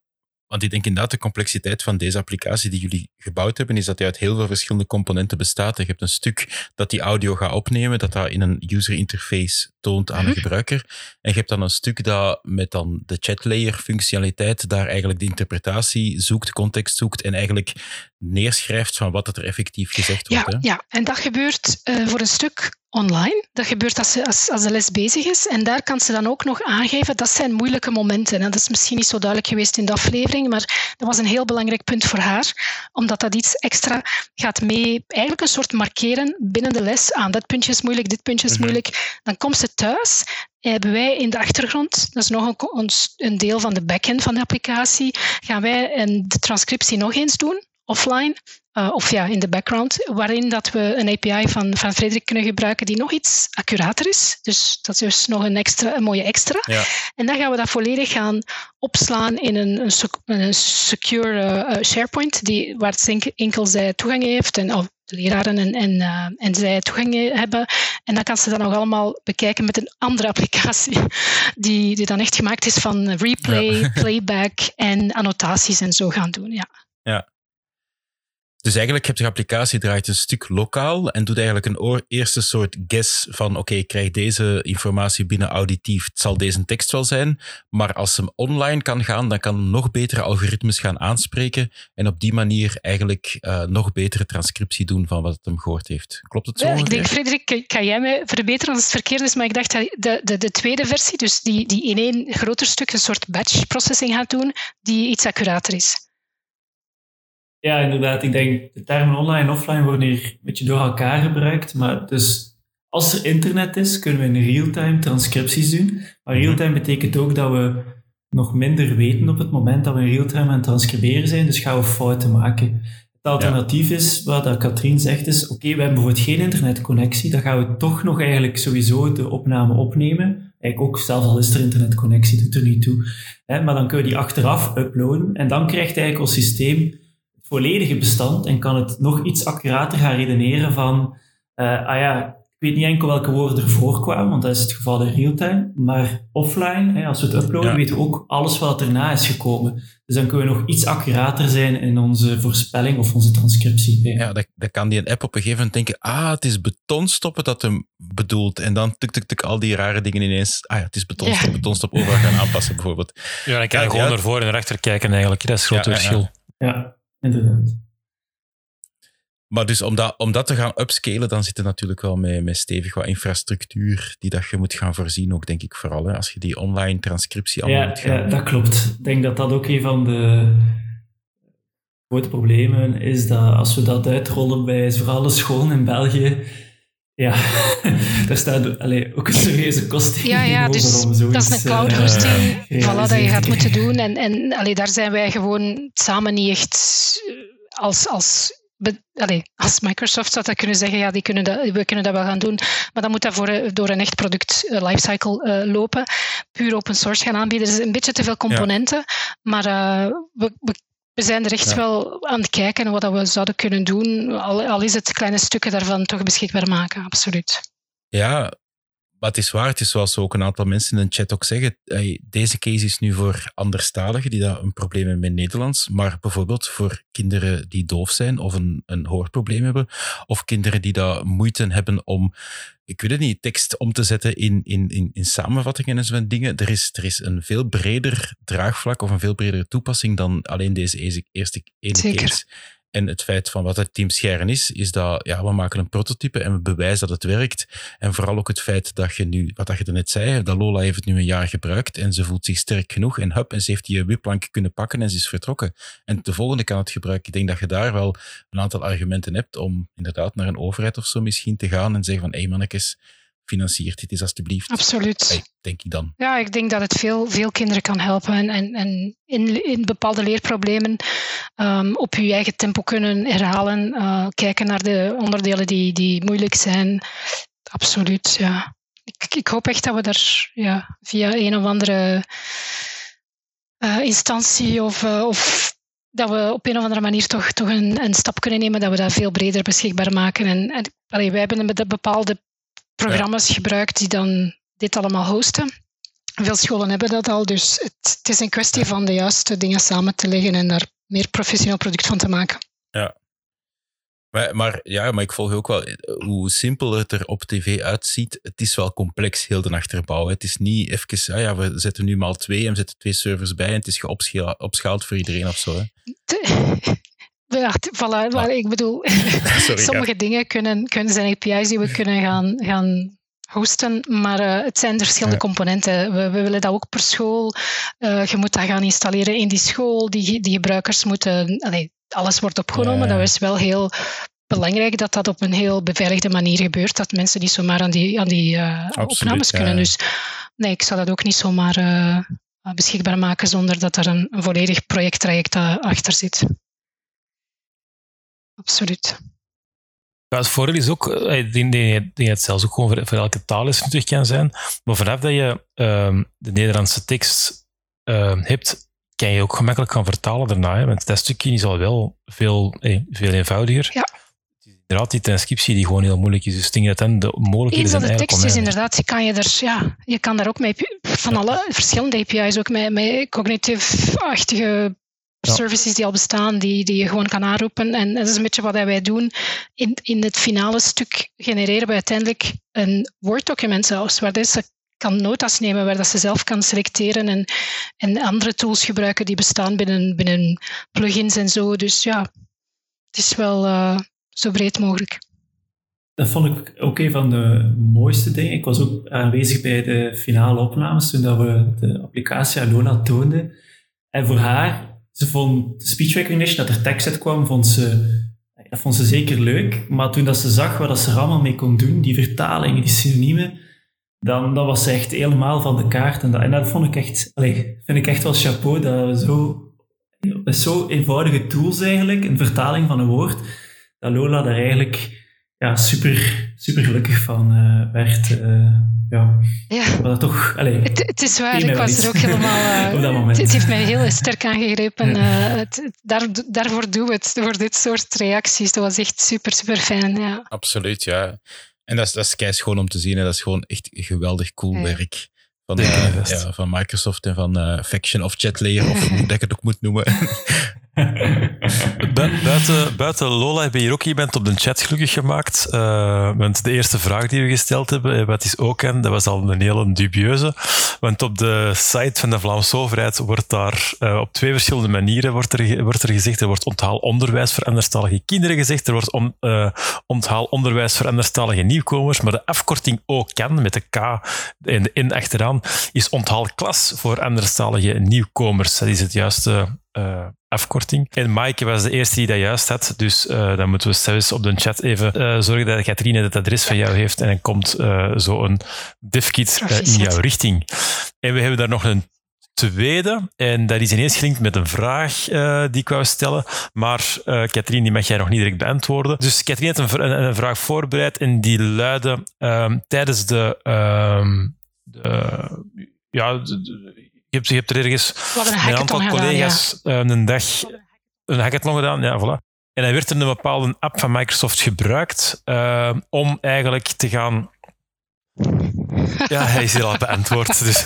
want ik denk inderdaad, de complexiteit van deze applicatie die jullie gebouwd hebben, is dat die uit heel veel verschillende componenten bestaat. Je hebt een stuk dat die audio gaat opnemen, dat dat in een user interface toont aan de mhm. gebruiker. En je hebt dan een stuk dat met dan de chat layer functionaliteit daar eigenlijk de interpretatie zoekt, context zoekt en eigenlijk neerschrijft van wat er effectief gezegd wordt. Ja, ja. en dat gebeurt uh, voor een stuk online. Dat gebeurt als, ze, als, als de les bezig is. En daar kan ze dan ook nog aangeven, dat zijn moeilijke momenten. En dat is misschien niet zo duidelijk geweest in de aflevering, maar dat was een heel belangrijk punt voor haar, omdat dat iets extra gaat mee, eigenlijk een soort markeren binnen de les aan. Dat puntje is moeilijk, dit puntje is mhm. moeilijk. Dan komt ze thuis hebben wij in de achtergrond, dat is nog een, een deel van de backend van de applicatie, gaan wij de transcriptie nog eens doen offline. Uh, of ja, in de background, waarin dat we een API van, van Frederik kunnen gebruiken die nog iets accurater is. Dus dat is dus nog een, extra, een mooie extra. Ja. En dan gaan we dat volledig gaan opslaan in een, een, een secure uh, SharePoint, die, waar het enkel zij toegang heeft, en, of de leraren en, en, uh, en zij toegang hebben. En dan kan ze dat nog allemaal bekijken met een andere applicatie, die, die dan echt gemaakt is van replay, ja. playback en annotaties en zo gaan doen. Ja. Ja, dus eigenlijk heb je de applicatie draait een stuk lokaal en doet eigenlijk een eerste soort guess van oké, ik krijg deze informatie binnen auditief. Het zal deze tekst wel zijn, maar als hem online kan gaan, dan kan hem nog betere algoritmes gaan aanspreken en op die manier eigenlijk uh, nog betere transcriptie doen van wat het hem gehoord heeft. Klopt het zo? Ja, ik denk, Frederik, kan jij mij verbeteren als het verkeerd is, maar ik dacht dat de, de, de tweede versie, dus die, die in één groter stuk een soort batch processing gaat doen, die iets accurater is. Ja, inderdaad. Ik denk, de termen online en offline worden hier een beetje door elkaar gebruikt. Maar dus als er internet is, kunnen we in real-time transcripties doen. Maar mhm. real-time betekent ook dat we nog minder weten op het moment dat we in real-time aan het transcriberen zijn. Dus gaan we fouten maken. Het alternatief is, wat dat Katrien zegt, is oké, we hebben bijvoorbeeld geen internetconnectie. Dan gaan we toch nog eigenlijk sowieso de opname opnemen. Eigenlijk ook, zelfs al is er internetconnectie, doet er niet toe. Maar dan kunnen we die achteraf uploaden. En dan krijgt eigenlijk ons systeem volledige bestand en kan het nog iets accurater gaan redeneren van Uh, ah ja, ik weet niet enkel welke woorden ervoor kwamen, want dat is het geval in real-time. Maar offline, hè, als we het uploaden, weten we ook alles wat erna is gekomen. Dus dan kunnen we nog iets accurater zijn in onze voorspelling of onze transcriptie. Ja, dat, dat kan die een app op een gegeven moment denken, ah, het is betonstoppen dat hem bedoelt. En dan tuk, tuk, tuk, al die rare dingen ineens. Ah ja, het is betonstop, ja. betonstop overal gaan aanpassen bijvoorbeeld. Ja, dan kan je gewoon naar voren en naar achter kijken eigenlijk. Dat is het grote verschil. Ja, inderdaad. Maar dus om dat, om dat te gaan upscalen, dan zit er natuurlijk wel met, met stevig wat infrastructuur die dat je moet gaan voorzien, ook denk ik vooral. Hè, als je die online transcriptie allemaal ja, moet gaan... Ja, dat klopt. Ik denk dat dat ook een van de grote problemen is, dat als we dat uitrollen bij vooral de scholen in België, ja, daar staat allee, ook een serieuze kost Ja, ja dus dat is een cloud eh, hosting uh, voilà, dat je gaat moeten doen. En, en allee, daar zijn wij gewoon samen niet echt als... als als Microsoft zou dat kunnen zeggen, ja, die kunnen dat, we kunnen dat wel gaan doen, maar dan moet dat voor, eh, door een echt product uh, lifecycle uh, lopen. Puur open source gaan aanbieden. Er zijn een beetje te veel componenten, maar we, we, we, zijn er echt wel aan het kijken wat we zouden kunnen doen, al, al is het kleine stukken daarvan toch beschikbaar maken, absoluut. Ja, maar het is waar, het is zoals ook een aantal mensen in de chat ook zeggen. Deze case is nu voor anderstaligen die daar een probleem hebben met Nederlands. Maar bijvoorbeeld voor kinderen die doof zijn of een, een hoorprobleem hebben. Of kinderen die daar moeite hebben om, ik weet het niet, tekst om te zetten in, in, in, in samenvattingen en zo'n dingen. Er is, er is een veel breder draagvlak of een veel bredere toepassing dan alleen deze eerste ene Zeker. case. En het feit van wat het team Scheren is, is dat ja, we maken een prototype en we bewijzen dat het werkt. En vooral ook het feit dat je nu, wat je er net zei, dat Lola heeft het nu een jaar gebruikt en ze voelt zich sterk genoeg en hup, en ze heeft die wipplank kunnen pakken en ze is vertrokken. En de volgende kan het gebruiken. Ik denk dat je daar wel een aantal argumenten hebt om inderdaad naar een overheid of zo misschien te gaan en zeggen van, hé hey mannetjes, financiert dit is alstublieft. Absoluut. denk ik dan. Ja, ik denk dat het veel, veel kinderen kan helpen en, en, en in, in bepaalde leerproblemen um, op je eigen tempo kunnen herhalen, uh, kijken naar de onderdelen die, die moeilijk zijn. Absoluut, ja. Ik, ik hoop echt dat we daar ja, via een of andere uh, instantie of, uh, of dat we op een of andere manier toch, toch een, een, stap kunnen nemen, dat we dat veel breder beschikbaar maken. En, en allee, wij hebben een bepaalde programma's gebruikt die dan dit allemaal hosten. Veel scholen hebben dat al, dus het, het, is een kwestie van de juiste dingen samen te leggen en daar meer professioneel product van te maken. Ja. Maar, maar, ja, maar ik volg ook wel hoe simpel het er op tv uitziet. Het is wel complex, heel de achterbouw. Het is niet even, ah ja, we zetten nu maar twee en we zetten twee servers bij en het is geopschaald voor iedereen of zo. Hè? Ja, voilà, maar ik bedoel, sommige dingen kunnen, kunnen zijn API's die we kunnen gaan, gaan hosten, maar uh, het zijn verschillende componenten. We, we, willen dat ook per school. Uh, je moet dat gaan installeren in die school. Die, die gebruikers moeten, allee, alles wordt opgenomen. Dat is wel heel belangrijk dat dat op een heel beveiligde manier gebeurt. Dat mensen niet zomaar aan die, aan die uh, opnames kunnen. Dus nee, ik zal dat ook niet zomaar beschikbaar maken zonder dat er een, een volledig projecttraject achter zit absoluut. Ja, het voordeel is ook, eh, dat het zelfs ook gewoon voor, elke taal is terug kan zijn, maar vanaf dat je uh, de Nederlandse tekst uh, hebt, kan je ook gemakkelijk gaan vertalen daarna. Hè? Want dat stukje is al wel veel, veel eenvoudiger. Ja. Het is inderdaad die transcriptie die gewoon heel moeilijk is. Dus ik denk dat dan de mogelijkheden zijn de tekst is inderdaad, kan je, er, ja, je kan daar ook mee, van alle verschillende API's, ook met, met services die al bestaan, die, die je gewoon kan aanroepen. En dat is een beetje wat wij doen. In, in het finale stuk genereren we uiteindelijk een Word-document zelfs, waar ze kan notas nemen, waar dat ze zelf kan selecteren en, en andere tools gebruiken die bestaan binnen, binnen plugins en zo. Dus ja, het is wel uh, zo breed mogelijk. Dat vond ik ook een van de mooiste dingen. Ik was ook aanwezig bij de finale opnames toen dat we de applicatie Alona toonden. En voor haar ze vond speech recognition, dat er tekst uit kwam, vond ze, dat vond ze zeker leuk. Maar toen dat ze zag wat ze er allemaal mee kon doen, die vertalingen, die synoniemen, dan, dan was ze echt helemaal van de kaart. En dat, vond ik echt, allez, vind ik echt wel chapeau, dat we zo, zo eenvoudige tools eigenlijk, een vertaling van een woord, dat Lola daar eigenlijk ja, super, super gelukkig van uh, werd. Uh, ja, ja. Maar toch, allez, het, het, is waar, ik was er ook helemaal... Uh, op dat moment. Het, heeft mij heel sterk aangegrepen. Het, daar, daarvoor doen we het, voor dit soort reacties. Dat was echt super, super fijn. Ja. Absoluut, ja. En dat is, dat is schoon om te zien. Hè. Dat is gewoon echt geweldig cool Ja. werk. Van, eh, ja, van Microsoft en van eh, Faction of Chatlayer, of hoe ik het ook moet noemen. Bu- buiten, buiten Lola hebben hier ook iemand op de chat gelukkig gemaakt. Eh, want de eerste vraag die we gesteld hebben, eh, wat is OCAN, dat was al een hele dubieuze. Want op de site van de Vlaamse overheid wordt daar eh, op twee verschillende manieren wordt er, wordt er gezegd. Er wordt onthaal onderwijs voor anderstalige kinderen gezegd. Er wordt on, onthaal onderwijs voor anderstalige nieuwkomers. Maar de afkorting OCAN met de K en de N achteraan is onthaal klas voor anderstalige nieuwkomers. Dat is het juiste eh, afkorting. En Maaike was de eerste die dat juist had. Dus eh, dan moeten we zelfs op de chat even eh, zorgen dat Katrine het adres van jou heeft. En dan komt zo'n divkit eh, in jouw richting. En we hebben daar nog een tweede. En dat is ineens gelinkt met een vraag die ik wou stellen. Maar eh Katrien, die mag jij nog niet direct beantwoorden. Dus Katrien heeft een, een, een vraag voorbereid. En die luidde ehm, tijdens de... ehm, de ja, de- hebt, je hebt er ergens We hadden een met een aantal hackathon gedaan, ja. collega's eh, een dag een hackathon gedaan. Ja, voilà. En dan werd er een bepaalde app van Microsoft gebruikt eh, om eigenlijk te gaan... Ja, hij is hier al beantwoord. Dus.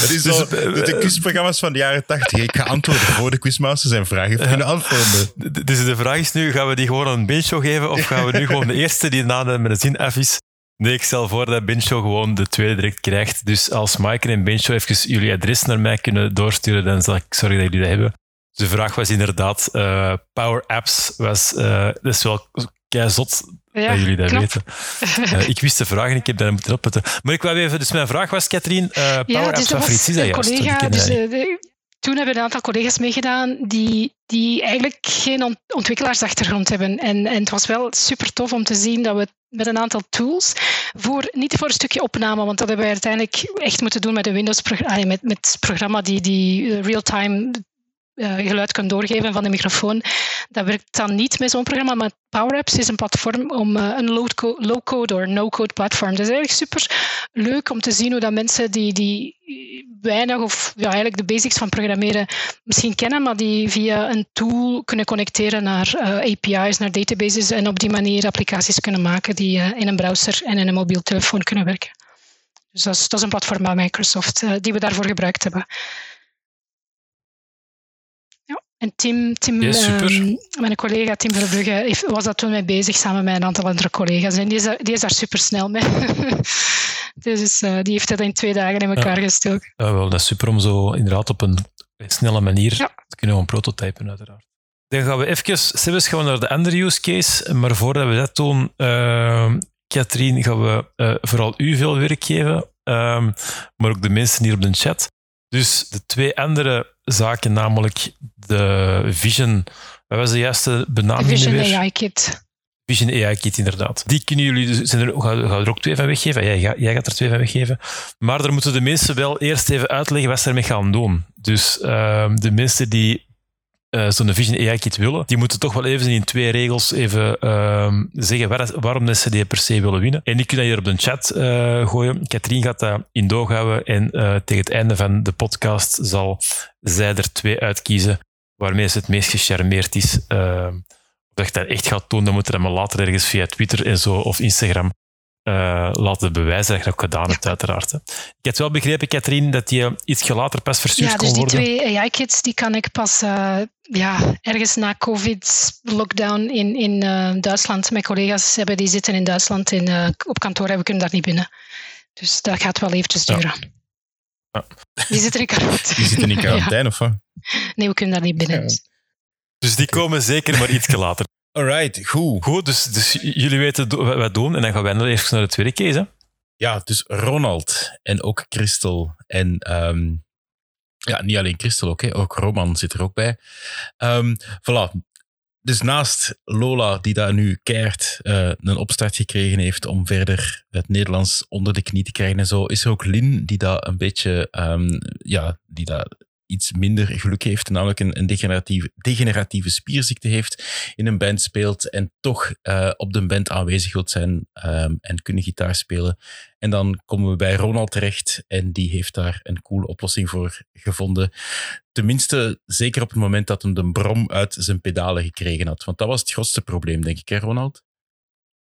Dat is Dus, eh, de quizprogramma's van de jaren tachtig. Ik ga antwoorden voor de quizmaster zijn vraag heeft kunnen antwoorden. Dus de vraag is nu, gaan we die gewoon een benchshow geven of gaan we nu gewoon de eerste die na de, met een zin af is? Nee, ik stel voor dat benchshow gewoon de tweede direct krijgt. Dus als Mike en benchshow even jullie adres naar mij kunnen doorsturen, dan zal ik zorgen dat jullie dat hebben. Dus de vraag was inderdaad, eh, Power Apps was, eh, dat is wel kei zot Ja, dat jullie dat knap. weten. Eh, ik wist de vraag en ik heb dat moeten opletten. Maar ik wou even, dus mijn vraag was, Katrien, Power Ja, Apps, dus wat voor iets is dat juist? Collega, dus, de- toen hebben een aantal collega's meegedaan die, die eigenlijk geen ont- ontwikkelaarsachtergrond hebben. En, en het was wel super tof om te zien dat we met een aantal tools, voor, niet voor een stukje opname, want dat hebben we uiteindelijk echt moeten doen met een Windows-programma, met, met programma die, die eh, real-time geluid kan doorgeven van de microfoon. Dat werkt dan niet met zo'n programma, maar Power Apps is een platform om eh, een low-co- low-code of no-code platform. Dat is eigenlijk super leuk om te zien hoe dat mensen die, die weinig of ja, eigenlijk de basics van programmeren misschien kennen, maar die via een tool kunnen connecteren naar eh, API's, naar databases en op die manier applicaties kunnen maken die eh, in een browser en in een mobiel telefoon kunnen werken. Dus dat is, een platform bij Microsoft eh, die we daarvoor gebruikt hebben. Ja, en Tim, Tim Ja, ehm, mijn collega Tim Verbrugge, was dat toen mee bezig samen met een aantal andere collega's. En die is, daar- die is daar super snel mee. dus eh, die heeft dat in twee dagen in elkaar gestoken. Ja, wel, dat is super om zo inderdaad op een snelle manier Ja. te kunnen gewoon prototypen, uiteraard. Dan gaan we even, Sebes, gaan we naar de andere use case. Maar voordat we dat doen, uh, Katrien, gaan we eh, vooral u veel werk geven. ehm, maar ook de mensen hier op de chat. Dus de twee andere zaken, namelijk de Vision... Wat was de juiste benaming Vision weer? AI Kit. Vision AI Kit, inderdaad. Die kunnen jullie, dus- zijn er, ga, ga er ook twee van weggeven? Jij, gaat- jij gaat er twee van weggeven. Maar daar moeten de mensen wel eerst even uitleggen wat ze ermee gaan doen. Dus ehm, de mensen die eh, zo'n Vision AI Kit willen, die moeten toch wel even in twee regels even ehm, zeggen waar, waarom dat ze die per se willen winnen. En die kunnen hier op de chat eh, gooien. Katrien gaat dat in doog houden en eh, tegen het einde van de podcast zal zij er twee uitkiezen waarmee ze het meest gecharmeerd is. Ehm, of dat je dat echt gaat doen, dan moet je dat maar later ergens via Twitter en zo of Instagram laten bewijzen dat je dat ook gedaan hebt, uiteraard. Hè. Ik heb wel begrepen, Katrien, dat die iets later pas verstuurd Ja, kon dus die worden. twee AI-kits die kan ik pas ja, ergens na COVID-lockdown in, in eh, Duitsland. Mijn collega's hebben, die zitten in Duitsland in, eh, op kantoor en we kunnen daar niet binnen. Dus dat gaat wel eventjes duren. Ja. Die zitten in quarantaine. Die zitten in quarantaine, of wat? Nee, we kunnen daar niet binnen. Ja. dus. Dus die komen zeker, maar iets later. Alright, goed. Goed, dus, dus jullie weten wat we doen en dan gaan wij nog even naar de tweede case. Hè? Ja, dus Ronald en ook Christel. En ehm, ja, niet alleen Christel ook, hè, ook Roman zit er ook bij. Ehm voilà. Dus naast Lola, die daar nu keert eh, een opstart gekregen heeft om verder het Nederlands onder de knie te krijgen en zo, is er ook Lin, die daar een beetje, ehm, ja, die daar iets minder geluk heeft, namelijk een, een degeneratieve, degeneratieve spierziekte heeft, in een band speelt en toch uh, op de band aanwezig wilt zijn um, en kunnen gitaar spelen. En dan komen we bij Ronald terecht en die heeft daar een coole oplossing voor gevonden. Tenminste, zeker op het moment dat hij de brom uit zijn pedalen gekregen had. Want dat was het grootste probleem, denk ik, hè, Ronald?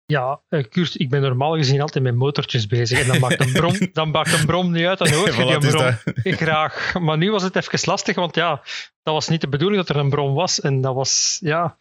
Ja, uh, Kurt, ik ben normaal gezien altijd met motortjes bezig. En dan maakt een brom, dan maakt een brom niet uit, dan hoor je die brom graag. Maar nu was het even lastig, want ja, dat was niet de bedoeling dat er een brom was. En dat was, ja...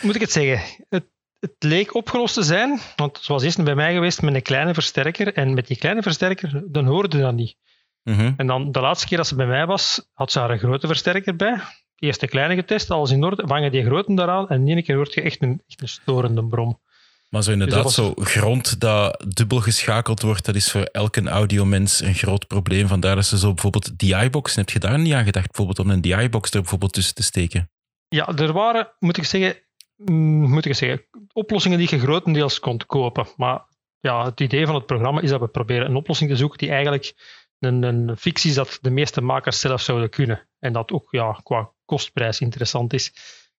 Moet ik het zeggen? Het, het leek opgelost te zijn, want het was eerst bij mij geweest met een kleine versterker. En met die kleine versterker, dan hoorde je dat niet. Mhm. En dan de laatste keer dat ze bij mij was, had ze haar een grote versterker bij. Eerst de kleine getest, alles in orde, vangen die grote daaraan en in één keer hoort je echt een, echt een storende brom. Maar zo inderdaad, dus zo grond dat dubbel geschakeld wordt, dat is voor elke audiomens een groot probleem. Vandaar dat ze zo bijvoorbeeld DI-box, heb je daar niet aan gedacht, bijvoorbeeld om een DI-box er bijvoorbeeld tussen te steken? Ja, er waren, moet ik zeggen, mm, moet ik zeggen oplossingen die je grotendeels kon kopen. Maar ja, het idee van het programma is dat we proberen een oplossing te zoeken die eigenlijk een, een fictie is dat de meeste makers zelf zouden kunnen. En dat ook ja, qua kostprijs interessant is.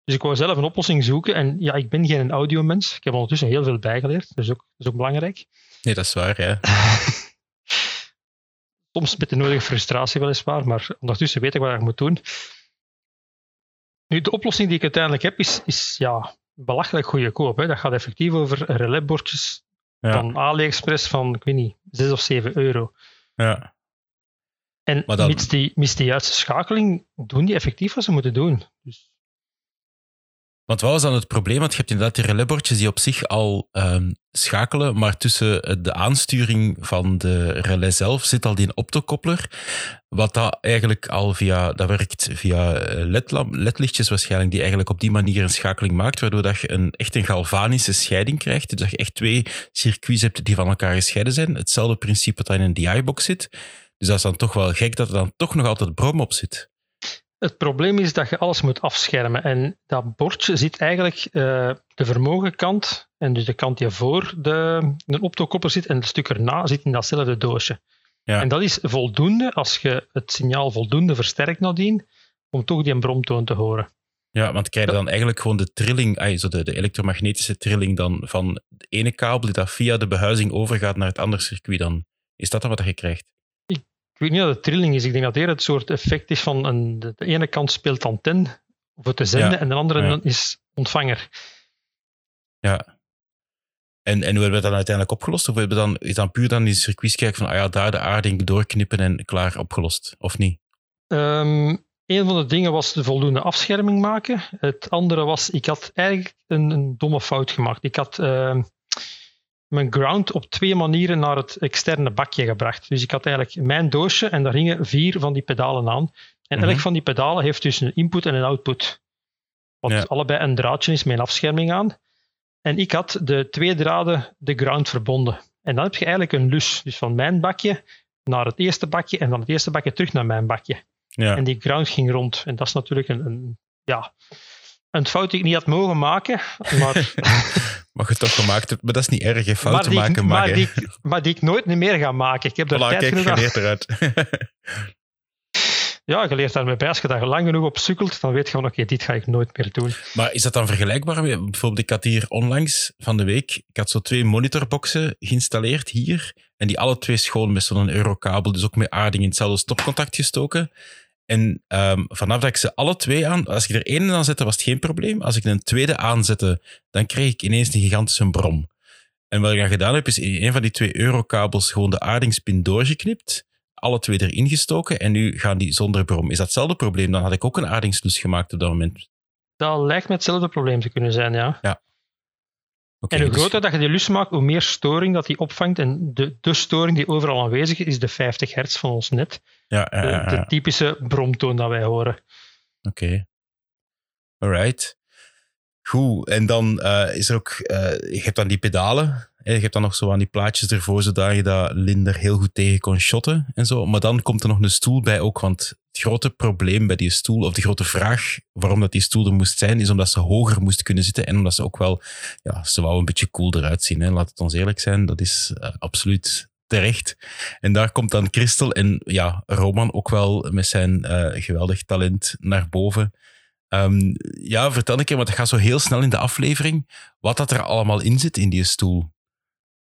Dus ik wou zelf een oplossing zoeken. En ja, ik ben geen audiomens. Ik heb ondertussen heel veel bijgeleerd. Dat is ook, dat is ook belangrijk. Nee, dat is waar, ja. Soms met de nodige frustratie weliswaar, maar ondertussen weet ik wat ik moet doen. Nu, de oplossing die ik uiteindelijk heb, is, is ja, belachelijk goedkoop. Hè. Dat gaat effectief over relebordjes ja. van AliExpress van, ik weet niet, 6 of 7 euro. Ja. En dan... mits, die, mits die juiste schakeling doen die effectief wat ze moeten doen. Dus want wat was dan het probleem? Want je hebt inderdaad die relaisbordjes die op zich al um, schakelen, maar tussen de aansturing van de relais zelf zit al die optokoppler, wat dat eigenlijk al via, dat werkt via eh, ledlichtjes waarschijnlijk, die eigenlijk op die manier een schakeling maakt, waardoor dat je een, echt een galvanische scheiding krijgt. Dus dat je echt twee circuits hebt die van elkaar gescheiden zijn. Hetzelfde principe dat in een DI-box zit. Dus dat is dan toch wel gek dat er dan toch nog altijd brom op zit. Het probleem is dat je alles moet afschermen. En dat bordje zit eigenlijk uh, de vermogenkant, en dus de kant die voor de, de optokopper zit, en het stuk erna zit in datzelfde doosje. Ja. En dat is voldoende als je het signaal voldoende versterkt nadien, om toch die bromtoon te horen. Ja, want krijg je dan eigenlijk gewoon de trilling, ay, zo de, de elektromagnetische trilling dan van de ene kabel die dat via de behuizing overgaat naar het andere circuit dan? Is dat dan wat je krijgt? Ik weet niet dat het trilling is. Ik denk dat eerder het soort effect is van een, de ene kant speelt antenne voor te zenden en de andere ja. is ontvanger. Ja. En, en hoe hebben we dat uiteindelijk opgelost? Of hebben we dan, is dan puur dan die circuits kijken van ah ja, daar de aarding doorknippen en klaar opgelost? Of niet? Um, een van de dingen was de voldoende afscherming maken. Het andere was, ik had eigenlijk een, een domme fout gemaakt. Ik had uh, mijn ground op twee manieren naar het externe bakje gebracht. Dus ik had eigenlijk mijn doosje en daar hingen vier van die pedalen aan. En elk van die pedalen heeft dus een input en een output. Wat ja. allebei een draadje is met een afscherming aan. En ik had de twee draden de ground verbonden. En dan heb je eigenlijk een lus. Dus van mijn bakje naar het eerste bakje en van het eerste bakje terug naar mijn bakje. Ja. En die ground ging rond. En dat is natuurlijk een, een ja, een fout die ik niet had mogen maken. Maar mag je toch gemaakt hebt. Maar dat is niet erg, fouten maken ik, maar, die, maar die ik nooit meer ga maken. Ik heb voilà, tijd kijk, genoeg geleerd eruit. ja, je leert daarmee bij. Als je daar lang genoeg op sukkelt, dan weet je van oké, dit ga ik nooit meer doen. Maar is dat dan vergelijkbaar met, bijvoorbeeld ik had hier onlangs van de week, ik had zo twee monitorboxen geïnstalleerd hier, en die alle twee schoon met zo'n eurokabel, dus ook met aarding in hetzelfde stopcontact gestoken. En um, vanaf dat ik ze alle twee aan, als ik er één aan zette, was het geen probleem. Als ik een tweede aanzette, dan kreeg ik ineens een gigantische brom. En wat ik dan gedaan heb, is in een van die twee eurokabels gewoon de aardingspin doorgeknipt, alle twee erin gestoken en nu gaan die zonder brom. Is dat hetzelfde probleem? Dan had ik ook een aardingslus gemaakt op dat moment. Dat lijkt me hetzelfde probleem te kunnen zijn, ja. Ja. Okay, en hoe dus... groter dat je die lus maakt, hoe meer storing dat die opvangt. En de, de storing die overal aanwezig is, is de 50 hertz van ons net. Ja, de, de, typische bromtoon dat wij horen. Oké. Okay. Alright. Goed. En dan uh, is er ook... Uh, je hebt dan die pedalen. Je hebt dan nog zo aan die plaatjes ervoor, zodat je dat Linder heel goed tegen kon shotten en zo. Maar dan komt er nog een stoel bij ook, want het grote probleem bij die stoel, of de grote vraag waarom dat die stoel er moest zijn, is omdat ze hoger moest kunnen zitten en omdat ze ook wel, ja, ze wou een beetje cool eruit zien. Hè. Laat het ons eerlijk zijn, dat is uh, absoluut terecht. En daar komt dan Christel en ja, Roman ook wel met zijn uh, geweldig talent naar boven. Um, ja, vertel een keer, want het gaat zo heel snel in de aflevering, wat dat er allemaal in zit in die stoel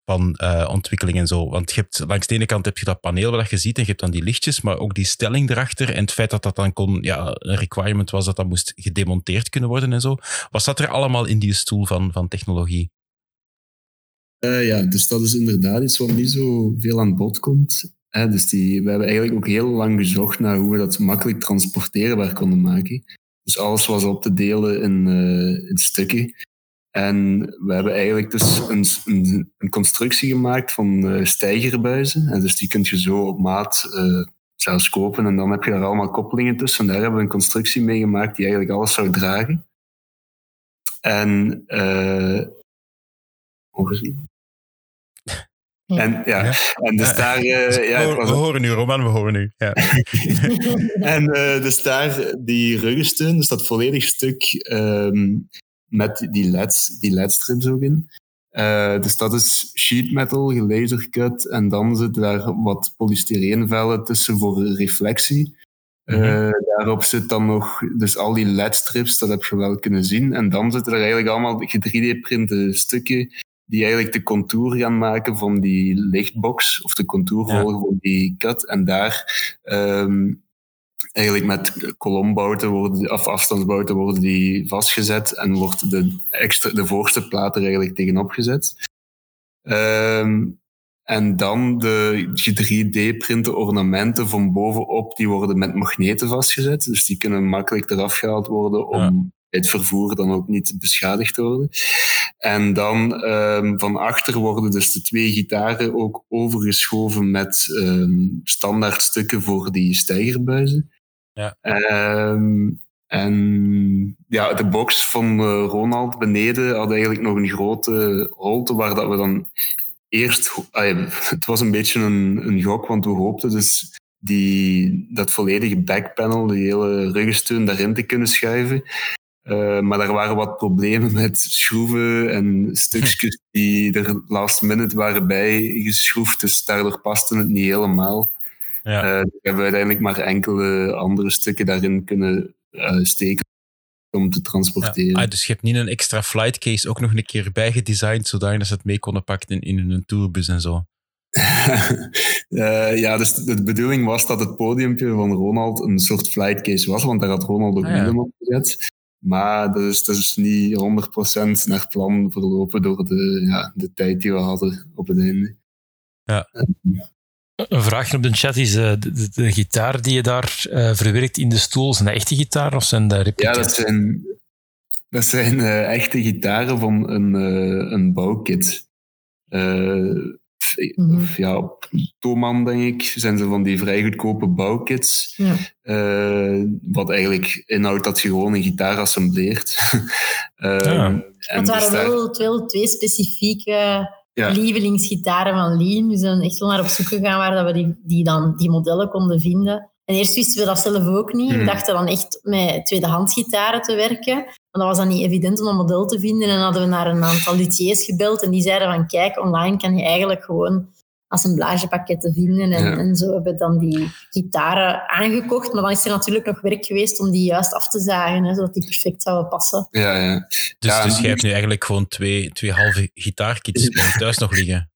van uh, ontwikkeling en zo. Want je hebt, langs de ene kant heb je dat paneel waar je ziet en je hebt dan die lichtjes, maar ook die stelling erachter en het feit dat dat dan kon, ja, een requirement was dat dat moest gedemonteerd kunnen worden en zo. Wat zat er allemaal in die stoel van, van technologie? Uh, ja, dus dat is inderdaad iets wat niet zo veel aan bod komt. Hè, dus die, we hebben eigenlijk ook heel lang gezocht naar hoe we dat makkelijk transporteerbaar konden maken. Dus alles was op te delen in, uh, in stukken. En we hebben eigenlijk dus een, een, een constructie gemaakt van stijgerbuizen. En dus die kun je zo op maat zelfs kopen. En dan heb je daar allemaal koppelingen tussen. En daar hebben we een constructie mee gemaakt die eigenlijk alles zou dragen. En ongezien. En, ja. ja. en dus daar... Uh, ja, we, we, horen nu, Roman, we horen nu. Ja. en uh, dus daar, die ruggensteun, dus dat volledig stuk um, met die LEDs, die LED-strips ook in. Uh, dus dat is sheet metal, gelasercut, en dan zitten daar wat polystyreenvellen tussen voor reflectie. Uh, mm-hmm. Daarop zit dan nog dus al die LED-strips, dat heb je wel kunnen zien. En dan zitten er eigenlijk allemaal 3D-printe stukken die eigenlijk de contour gaan maken van die lichtbox, of de contour volgen van die cut. En daar um, eigenlijk met kolombouten worden, of afstandsbouten worden die vastgezet en wordt de, extra, de voorste plaat er eigenlijk tegenop gezet. Um, en dan de 3D-printe ornamenten van bovenop, die worden met magneten vastgezet. Dus die kunnen makkelijk eraf gehaald worden om het vervoer dan ook niet beschadigd worden. En dan um, van achter worden dus de twee gitaren ook overgeschoven met um, standaard stukken voor die stijgerbuizen. Ja. Um, en ja, de box van uh, Ronald beneden had eigenlijk nog een grote holte waar dat we dan eerst... Het was een beetje een, een gok, want we hoopten dus die, dat volledige backpanel, die hele ruggensteun daarin te kunnen schuiven. Uh, maar er waren wat problemen met schroeven en stukjes die er last minute waren bijgeschroefd. Dus daardoor paste het niet helemaal. Ja. Uh, we hebben uiteindelijk maar enkele andere stukken daarin kunnen uh, steken om te transporteren. Ja. Ah, dus je hebt niet een extra flight case ook nog een keer bijgedesigned, zodat ze het mee konden pakken in, in een tourbus en zo? uh, ja, dus de bedoeling was dat het podiumpje van Ronald een soort flight case was, want daar had Ronald ook ah, ja. op gezet. Maar dat is, dat is niet 100% naar plan verlopen door de, ja, de tijd die we hadden op het einde. Ja. Een vraagje op de chat is: uh, de, de, gitaar die je daar uh, verwerkt in de stoel, zijn dat echte gitaren of zijn dat replica's? Ja, dat zijn, dat zijn uh, echte gitaren van een, een bouwkit. Mm -hmm. ja, op Toman, denk ik, zijn ze van die vrij goedkope bouwkits. Ja. Uh, wat eigenlijk inhoudt dat je gewoon een gitaar assembleert. uh, ja. Het waren wel, wel twee specifieke ja. lievelingsgitaren van Lean. We zijn echt wel naar op zoek gegaan waar dat we die, die, dan, die modellen konden vinden. En eerst wisten we dat zelf ook niet. We hmm. dachten dan echt met tweedehands gitaren te werken. Maar dat was dan niet evident om een model te vinden. En dan hadden we naar een aantal luthiers gebeld. En die zeiden van, kijk, online kan je eigenlijk gewoon assemblagepakketten vinden. En, en zo hebben we dan die gitaren aangekocht. Maar dan is er natuurlijk nog werk geweest om die juist af te zagen, hè, zodat die perfect zouden passen. Ja, ja. Dus, ja, dus jij hebt nu eigenlijk gewoon twee, twee halve gitaarkits thuis nog liggen?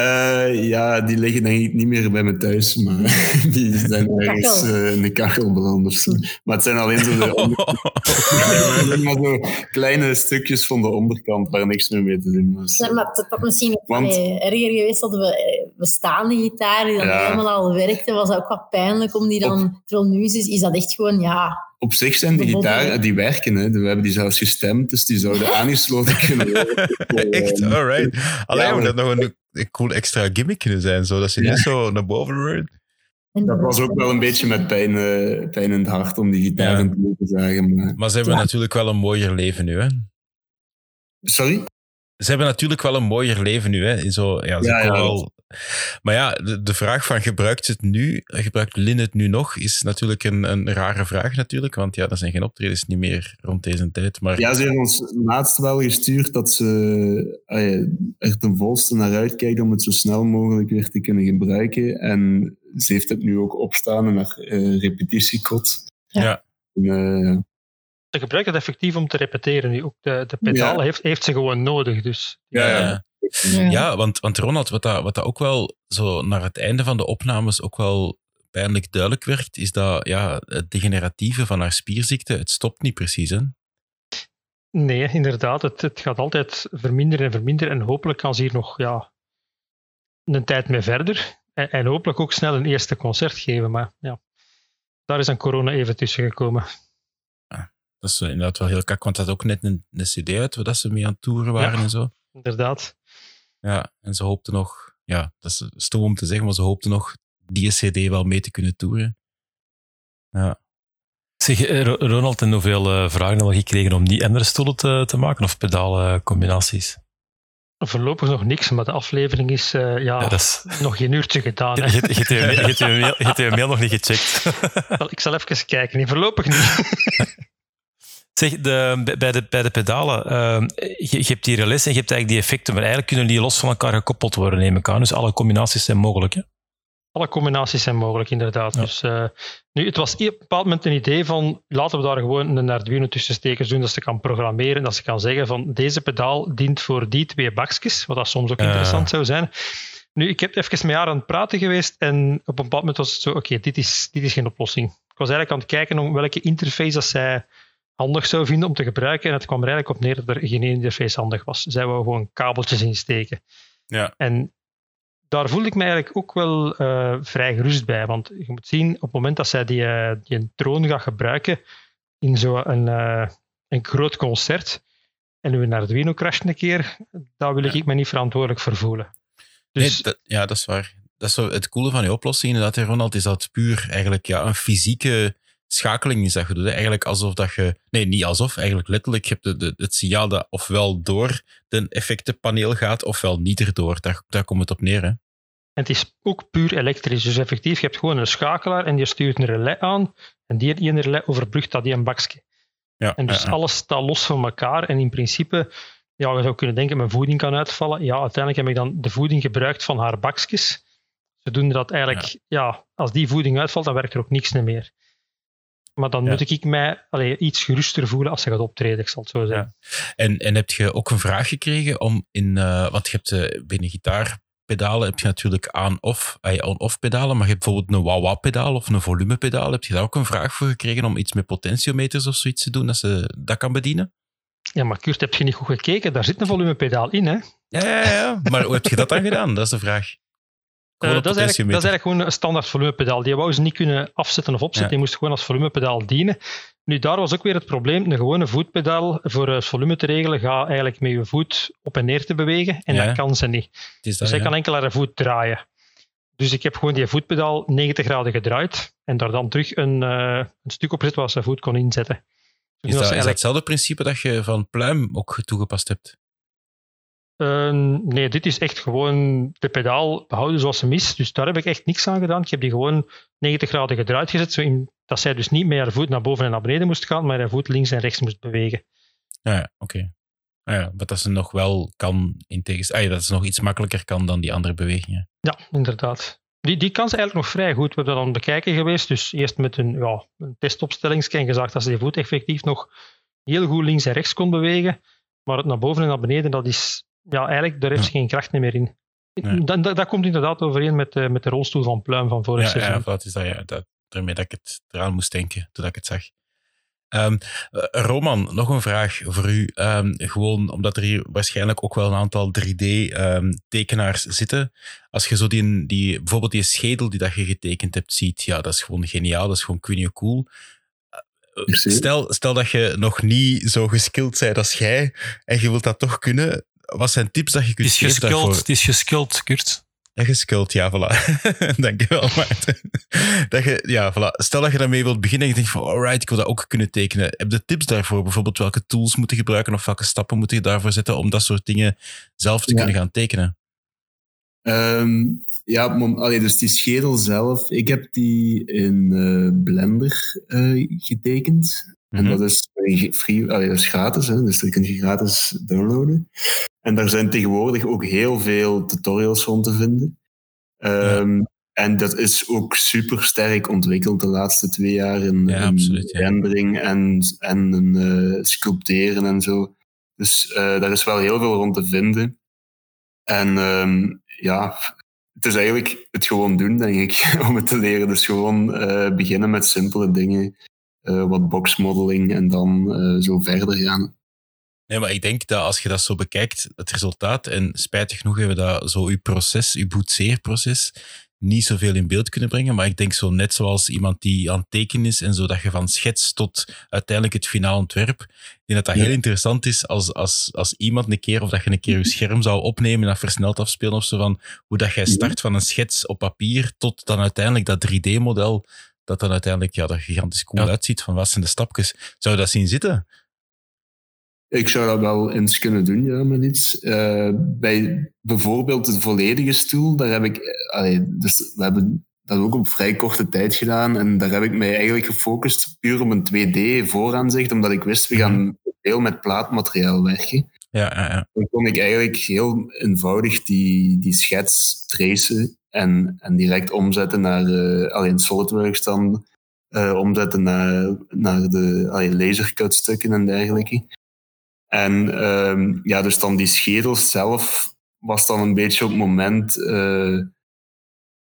Uh, ja, die liggen denk ik niet meer bij me thuis, maar die zijn ergens uh, in de kachel beland of zo. Maar het zijn alleen zo, de onder... maar zo kleine stukjes van de onderkant waar niks meer mee te doen was. Ja, maar het had misschien Want... erger geweest dat we eh, bestaande gitaar die dan ja. helemaal al werkte, was ook wat pijnlijk om die dan... Op... Terwijl nu is, is dat echt gewoon, ja, op zich zijn die gitaren, die werken. Hè. We hebben die zelfs gestemd, dus die zouden aangesloten kunnen worden. Echt? Alright. Alleen ja, dat nog een, een cool extra gimmick kunnen zijn, zodat ze ja. niet zo naar boven worden. Dat was ook wel een beetje met pijn, uh, pijn in het hart om die gitaren ja. te zagen. Maar, maar ze hebben ja. natuurlijk wel een mooier leven nu, hè? Sorry? Ze hebben natuurlijk wel een mooier leven nu, hè? Zo, ja, ze ja, ja, wel maar ja, de, de, vraag van gebruikt het nu, gebruikt Lin het nu nog, is natuurlijk een, een rare vraag natuurlijk, want ja, er zijn geen optredens niet meer rond deze tijd. Maar... Ja, ze hebben ons laatst wel gestuurd dat ze... er ten volste naar uitkijkt om het zo snel mogelijk weer te kunnen gebruiken. En ze heeft het nu ook opstaan in haar uh, repetitiekot. Ja. En, ze gebruikt het effectief om te repeteren nu. Ook de, de pedaal heeft, heeft ze gewoon nodig. Dus, ja, ja. Ja. want, want Ronald, wat dat, wat dat ook wel zo naar het einde van de opnames ook wel pijnlijk duidelijk werd, is dat ja, het degeneratieve van haar spierziekte, het stopt niet precies. Hè? Nee, inderdaad. Het, het gaat altijd verminderen en verminderen. En hopelijk kan ze hier nog ja, een tijd mee verder. En, en hopelijk ook snel een eerste concert geven. Maar ja, daar is dan corona even tussen gekomen. Dat is inderdaad wel heel kak, want dat had ook net een, een cd uit, waar dat ze mee aan het toeren waren en zo. Inderdaad. Ja, en ze hoopten nog, ja, dat is stom om te zeggen, maar ze hoopten nog die cd wel mee te kunnen toeren. Ja. Zeg, eh, Ronald, en hoeveel uh, vragen al gekregen om die andere stoelen te, te maken, of pedaalcombinaties? Voorlopig nog niks, maar de aflevering is, uh, ja, is... nog geen uurtje gedaan. Je hebt je mail nog niet gecheckt. ik zal even kijken. Nee, voorlopig niet. Zeg, de, bij, de, bij de pedalen, uh, je, je, hebt die relais en je hebt eigenlijk die effecten, maar eigenlijk kunnen die los van elkaar gekoppeld worden, neem ik aan. Dus alle combinaties zijn mogelijk, hè? Alle combinaties zijn mogelijk, inderdaad. Dus, uh, nu, het was op een bepaald moment een idee van, laten we daar gewoon een Arduino tussen steken, doen, dat ze kan programmeren, dat ze kan zeggen van, deze pedaal dient voor die twee bakjes, wat dat soms ook interessant zou zijn. Nu, ik heb even met haar aan het praten geweest en op een bepaald moment was het zo, oké, dit, is, dit is geen oplossing. Ik was eigenlijk aan het kijken om welke interface dat zij handig zou vinden om te gebruiken. En het kwam er eigenlijk op neer dat er geen interface handig was. Zij wou gewoon kabeltjes insteken. Ja. En daar voelde ik me eigenlijk ook wel uh, vrij gerust bij. Want je moet zien, op het moment dat zij die, uh, die troon gaat gebruiken in zo'n uh, een groot concert en nu naar Arduino crasht een keer, daar wil ik me niet verantwoordelijk voor voelen. Dus, nee, dat, ja, dat is waar. Dat is zo het coole van die oplossing, inderdaad, Ronald, is dat puur eigenlijk ja, een fysieke schakeling is dat je doet. Eigenlijk alsof dat je... Nee, niet alsof, eigenlijk letterlijk. Je hebt de, de, het signaal dat ofwel door de effectenpaneel gaat, ofwel niet erdoor. Daar, daar komt het op neer, hè. En het is ook puur elektrisch. Dus effectief, je hebt gewoon een schakelaar en je stuurt een relais aan. En die ene relais overbrugt dat die een bakje. Ja, en dus alles staat los van elkaar. En in principe, ja, je zou kunnen denken, mijn voeding kan uitvallen. Ja, uiteindelijk heb ik dan de voeding gebruikt van haar bakjes. Ze doen dat eigenlijk, ja. ja. als die voeding uitvalt, dan werkt er ook niks meer. Maar dan moet ik mij allee, iets geruster voelen als ze gaat optreden, ik zal het zo zeggen. En, en heb je ook een vraag gekregen om in, uh, want je hebt uh, binnen gitaarpedalen heb je natuurlijk aan-off on-off pedalen, maar je hebt bijvoorbeeld een wah-wah-pedaal of een volumepedaal. Heb je daar ook een vraag voor gekregen om iets met potentiometers of zoiets te doen, dat ze dat kan bedienen? Ja, maar Kurt, heb je niet goed gekeken? Daar zit een volumepedaal in, hè? Ja, ja, ja. Maar hoe heb je dat dan gedaan? Dat is de vraag. Uh, dat, is eigenlijk, dat, is eigenlijk, gewoon een standaard volumepedaal. Die wou ze niet kunnen afzetten of opzetten. Die moest gewoon als volumepedaal dienen. Nu, daar was ook weer het probleem. Een gewone voetpedaal voor het volume te regelen, gaat eigenlijk met je voet op en neer te bewegen. En dat kan ze niet. dus hij kan enkel haar voet draaien. Dus ik heb gewoon die voetpedaal 90 graden gedraaid. En daar dan terug een, uh, een stuk op gezet waar ze voet kon inzetten. Dus is, dat, eigenlijk... is dat hetzelfde principe dat je van pluim ook toegepast hebt? Uh, nee, dit is echt gewoon de pedaal behouden zoals ze mis. Dus daar heb ik echt niks aan gedaan. Ik heb die gewoon 90 graden gedraaid gezet, zo in, dat zij dus niet met haar voet naar boven en naar beneden moest gaan, maar haar voet links en rechts moest bewegen. Ja, oké. Okay. Ah ja, wat dat ze nog wel kan, in tegenstelling, ah ja, dat ze nog iets makkelijker kan dan die andere bewegingen. Ja, inderdaad. Die, die kan ze eigenlijk nog vrij goed. We hebben dat aan het bekijken geweest. Dus eerst met een, ja, een testopstellingscan gezegd dat ze die voet effectief nog heel goed links en rechts kon bewegen. Maar het naar boven en naar beneden, dat is ja, eigenlijk, daar heeft ze geen kracht meer in. Dat, dat, dat, komt inderdaad overeen met, uh, met de rolstoel van Pluim van vorig ja, seizoen. Ja, dat is dat, ja, dat, daarmee dat ik het eraan moest denken toen ik het zag. Um, Roman, nog een vraag voor u. Um, gewoon omdat er hier waarschijnlijk ook wel een aantal 3D-tekenaars ehm, um, zitten. Als je zo die, die, bijvoorbeeld die schedel die dat je getekend hebt ziet, ja, dat is gewoon geniaal, dat is gewoon quinio cool. Stel, stel dat je nog niet zo geskild bent als jij en je wilt dat toch kunnen, wat zijn tips dat je kunt geven Het is geschuld, het is geschuld, Kurt. Ja, geschuld, ja, voilà. Dankjewel, Maarten. Dat je, ja, voilà. Stel dat je daarmee wilt beginnen en je denkt van, alright, ik wil dat ook kunnen tekenen. Heb je tips daarvoor? Bijvoorbeeld welke tools moeten gebruiken of welke stappen moet je daarvoor zetten om dat soort dingen zelf te kunnen gaan tekenen? Um, ja, allee, dus die schedel zelf, ik heb die in uh, Blender uh, getekend. En mhm. dat is, free, allee, dat is gratis, hè, dus dat kun je gratis downloaden. En daar zijn tegenwoordig ook heel veel tutorials rond te vinden. Ehm, en dat is ook super sterk ontwikkeld de laatste twee jaar in, ja, rendering en, en uh, sculpteren en zo. Dus uh, daar is wel heel veel rond te vinden. En um, ja, het is eigenlijk het gewoon doen, denk ik, om het te leren. Dus gewoon uh, beginnen met simpele dingen, wat boxmodeling en dan zo verder gaan. Nee, maar ik denk dat als je dat zo bekijkt, het resultaat, en spijtig genoeg hebben we dat zo uw proces, uw boetseerproces, niet zoveel in beeld kunnen brengen. Maar ik denk zo net zoals iemand die aan het tekenen is en zo dat je van schets tot uiteindelijk het finaal ontwerp. Ik denk dat dat heel interessant is als, als, als iemand een keer, of dat je een keer je scherm zou opnemen en dat versneld afspelen of zo van hoe dat jij start van een schets op papier tot dan uiteindelijk dat 3D-model dat dan uiteindelijk ja, er gigantisch cool uitziet van wat zijn de stapjes. Zou je dat zien zitten? Ik zou dat wel eens kunnen doen, ja, met iets. Uh, bij bijvoorbeeld de volledige stoel, daar heb ik... Allee, dus we hebben dat ook op vrij korte tijd gedaan. En daar heb ik mij eigenlijk gefocust puur op een 2D-vooraanzicht, omdat ik wist, we gaan mhm. veel met plaatmateriaal werken. Ja, ja, ja. Dan kon ik eigenlijk heel eenvoudig die, die schets tracen en, en direct omzetten naar uh, alleen SolidWorks dan, uh, omzetten naar, naar de allee, lasercutstukken en dergelijke. En um, ja, dus dan die schedel zelf was dan een beetje op het moment uh,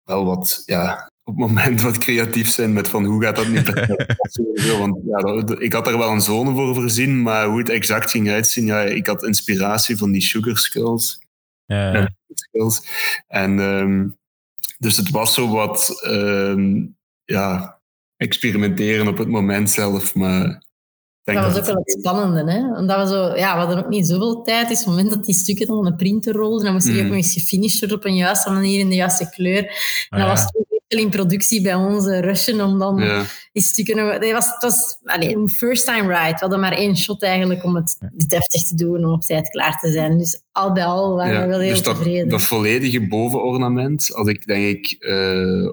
wel wat, ja, op het moment wat creatief zijn met van hoe gaat dat nu Want ja, ik had er wel een zone voor voorzien, maar hoe het exact ging uitzien, ja, ik had inspiratie van die sugar skulls. Ja. skulls. En um, dus het was zo wat um, ja, experimenteren op het moment zelf, maar dat was ook wel het spannende, hè? Omdat we zo, ja, we hadden ook niet zoveel tijd. Dus op het moment dat die stukken dan op een printer rolden, dan moest die mm. ook nog eens gefinished worden op een juiste manier in de juiste kleur. En dat ah, was toen in productie bij onze uh, rushen om dan die stukken nog... Het was, het was allez, een first time ride. We hadden maar één shot eigenlijk om het deftig te doen, om op tijd klaar te zijn. Dus al bij al waren we wel heel dus dat, tevreden. dat volledige bovenornament had ik denk ik... Uh,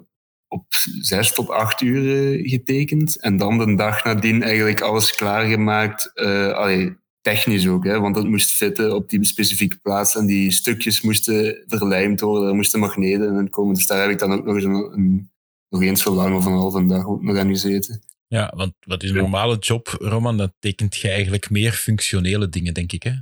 op zes tot acht uur getekend. En dan de dag nadien eigenlijk alles klaargemaakt. Uh, allee, technisch ook, hè, want het moest fitten op die specifieke plaats. En die stukjes moesten verlijmd worden, er moesten magneten in komen. Dus daar heb ik dan ook nog eens, een, nog eens zo lang of een halve dag ook nog aan gezeten. Ja, want wat is een normale job, Roman? Dan tekent je eigenlijk meer functionele dingen, denk ik, hè?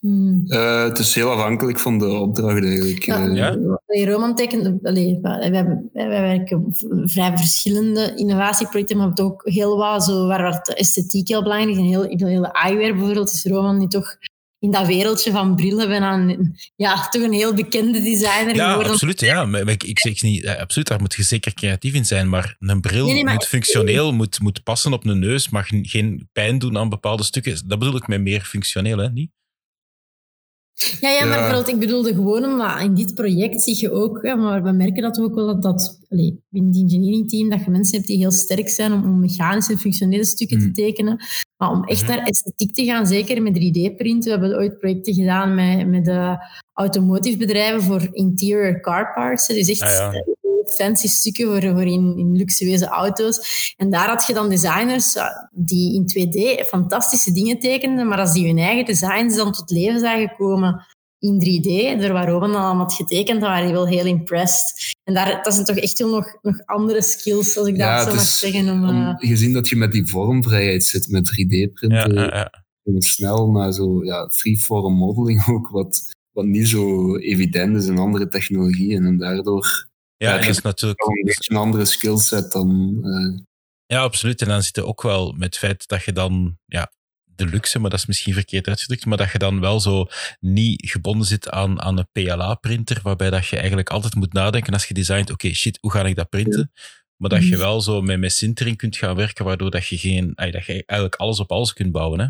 Hmm. Uh, het is heel afhankelijk van de opdracht eigenlijk. Ja, uh, ja? Roman tekent, allee, wij, hebben, wij werken vrij verschillende innovatieprojecten, maar we hebben ook heel wat, zo, waar het esthetiek heel belangrijk is. Een heel, een hele eyewear bijvoorbeeld is Roman nu toch in dat wereldje van brillen ben aan, ja, toch een heel bekende designer ja, geworden. Absoluut, ja, maar ik, ik zeg niet, absoluut, daar moet je zeker creatief in zijn, maar een bril moet functioneel, moet, moet passen op een neus, mag geen pijn doen aan bepaalde stukken. Dat bedoel ik met meer functioneel, hè? niet? Ja, ja, maar bijvoorbeeld, ik bedoelde gewoon omdat in dit project zie je ook, ja, maar we merken dat ook wel dat, dat allez, binnen het engineering team, dat je mensen hebt die heel sterk zijn om, om mechanische en functionele stukken te hmm. tekenen. Maar om echt mhm. naar esthetiek te gaan, zeker met 3D-print. We hebben ooit projecten gedaan met, met de automotive bedrijven voor interior car parts. Dus echt ah, fancy stukken voor, voor in, in luxueuze auto's. En daar had je dan designers die in 2D fantastische dingen tekenden, maar als die hun eigen designs dan tot leven zagen komen in 3D, door waar Robin dan allemaal had getekend, dan waren die wel heel impressed. En daar, dat zijn toch echt wel nog, nog andere skills, als ik dat zo mag zeggen. Om, uh... gezien dat je met die vormvrijheid zit met 3D-printen, ja, ja, ja. snel naar zo ja, freeform modeling ook, wat, wat niet zo evident is in andere technologieën. En daardoor ja, dat is natuurlijk een beetje een andere skillset dan. Uh... Ja, absoluut. En dan zit er ook wel met het feit dat je dan, ja, de luxe, maar dat is misschien verkeerd uitgedrukt, maar dat je dan wel zo niet gebonden zit aan, aan een PLA-printer, waarbij dat je eigenlijk altijd moet nadenken als je designt, oké, shit, hoe ga ik dat printen? Maar dat je mhm. wel zo met, met sintering kunt gaan werken, waardoor dat je, geen, dat je eigenlijk alles op alles kunt bouwen. Hè?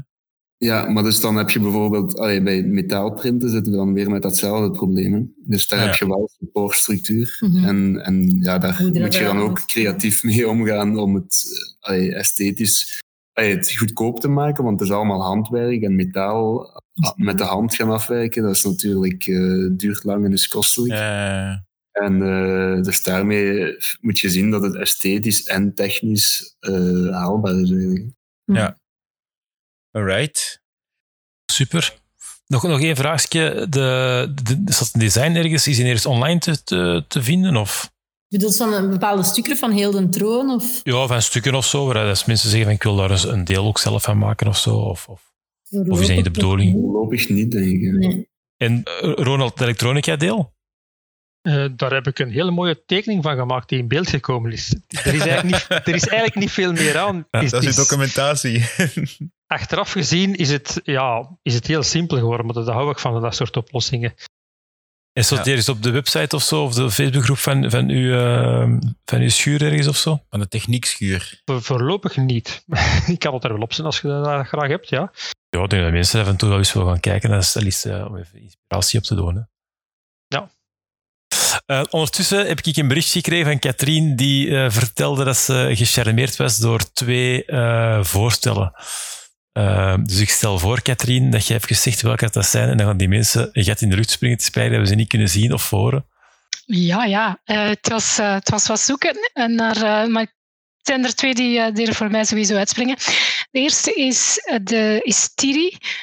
Ja, maar dus dan heb je bijvoorbeeld, allee, bij metaalprinten zitten we dan weer met datzelfde probleem. Dus daar heb je wel supportstructuur. Mm en, en ja, daar moet je dan ook creatief mee omgaan om het allee, esthetisch het goedkoop te maken, want het is allemaal handwerk en metaal met de hand gaan afwerken. Dat is natuurlijk, uh, duurt lang en is kostelijk. Ja. En uh, dus daarmee moet je zien dat het esthetisch en technisch uh, haalbaar is eigenlijk. Ja. Alright. Super. Nog, nog één vraagje. De, de, is dat een design ergens? Is die eerst online te, te, te vinden? Of? Je bedoelt van een bepaalde stukken van heel de troon? Of? Ja, van stukken of zo. Waar dat mensen zeggen van ik wil daar een deel ook zelf van maken of zo. Of, of, of is dat niet de bedoeling? Voorlopig niet, denk ik. Nee. En uh, Ronald, de elektronica deel? Uh, daar heb ik een hele mooie tekening van gemaakt die in beeld gekomen is. Er is eigenlijk niet, er is eigenlijk niet veel meer aan. Ja, is, dat is documentatie. achteraf gezien is het, ja, is het heel simpel geworden, maar dat hou ik van, dat soort oplossingen. En staat ja. ergens op de website of zo, of de Facebookgroep van, van, uw, uh, van uw schuur ergens of zo? Van de techniekschuur? Voor, voorlopig niet. ik kan het er wel op zijn als je dat graag hebt, ja. Ja, ik denk dat mensen af en toe wel eens willen gaan kijken. Dat is, dat is uh, om even inspiratie op te doen. Hè. Ja. Uh, ondertussen heb ik een berichtje gekregen van Katrien die uh, vertelde dat ze gecharmeerd was door twee voorstellen. dus ik stel voor, Katrien, dat je even zegt welke dat zijn en dan gaan die mensen een gat in de lucht springen te dat we ze niet kunnen zien of horen. Ja, ja. het, was, het was wat zoeken naar... maar het zijn er twee die, die er voor mij sowieso uitspringen. De eerste is, de, is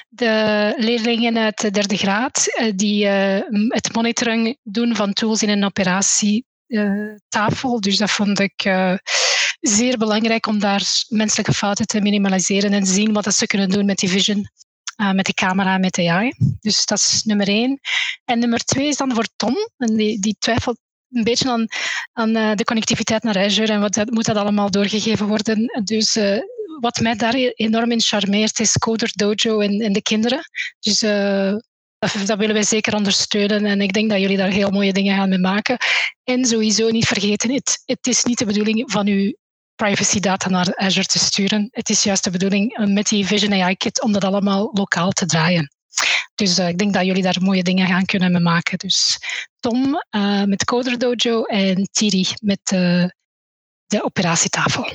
de leerlingen uit de derde graad, die het monitoring doen van tools in een operatietafel. Dus dat vond ik zeer belangrijk om daar menselijke fouten te minimaliseren en zien wat ze kunnen doen met die vision. met de camera, met AI. Dus dat is nummer één. En nummer twee is dan voor Tom. En die, die twijfelt een beetje aan, aan uh, de connectiviteit naar Azure en wat moet dat allemaal doorgegeven worden. Dus uh, wat mij daar enorm in charmeert is Coder Dojo en, de kinderen. Dus dat, willen wij zeker ondersteunen en ik denk dat jullie daar heel mooie dingen gaan mee maken. En sowieso niet vergeten, het, het is niet de bedoeling van uw privacy data naar Azure te sturen. Het is juist de bedoeling met die Vision AI Kit om dat allemaal lokaal te draaien. Dus uh, ik denk dat jullie daar mooie dingen gaan kunnen mee maken. Dus Tom uh, met Coder Dojo en Thierry met uh, de operatietafel.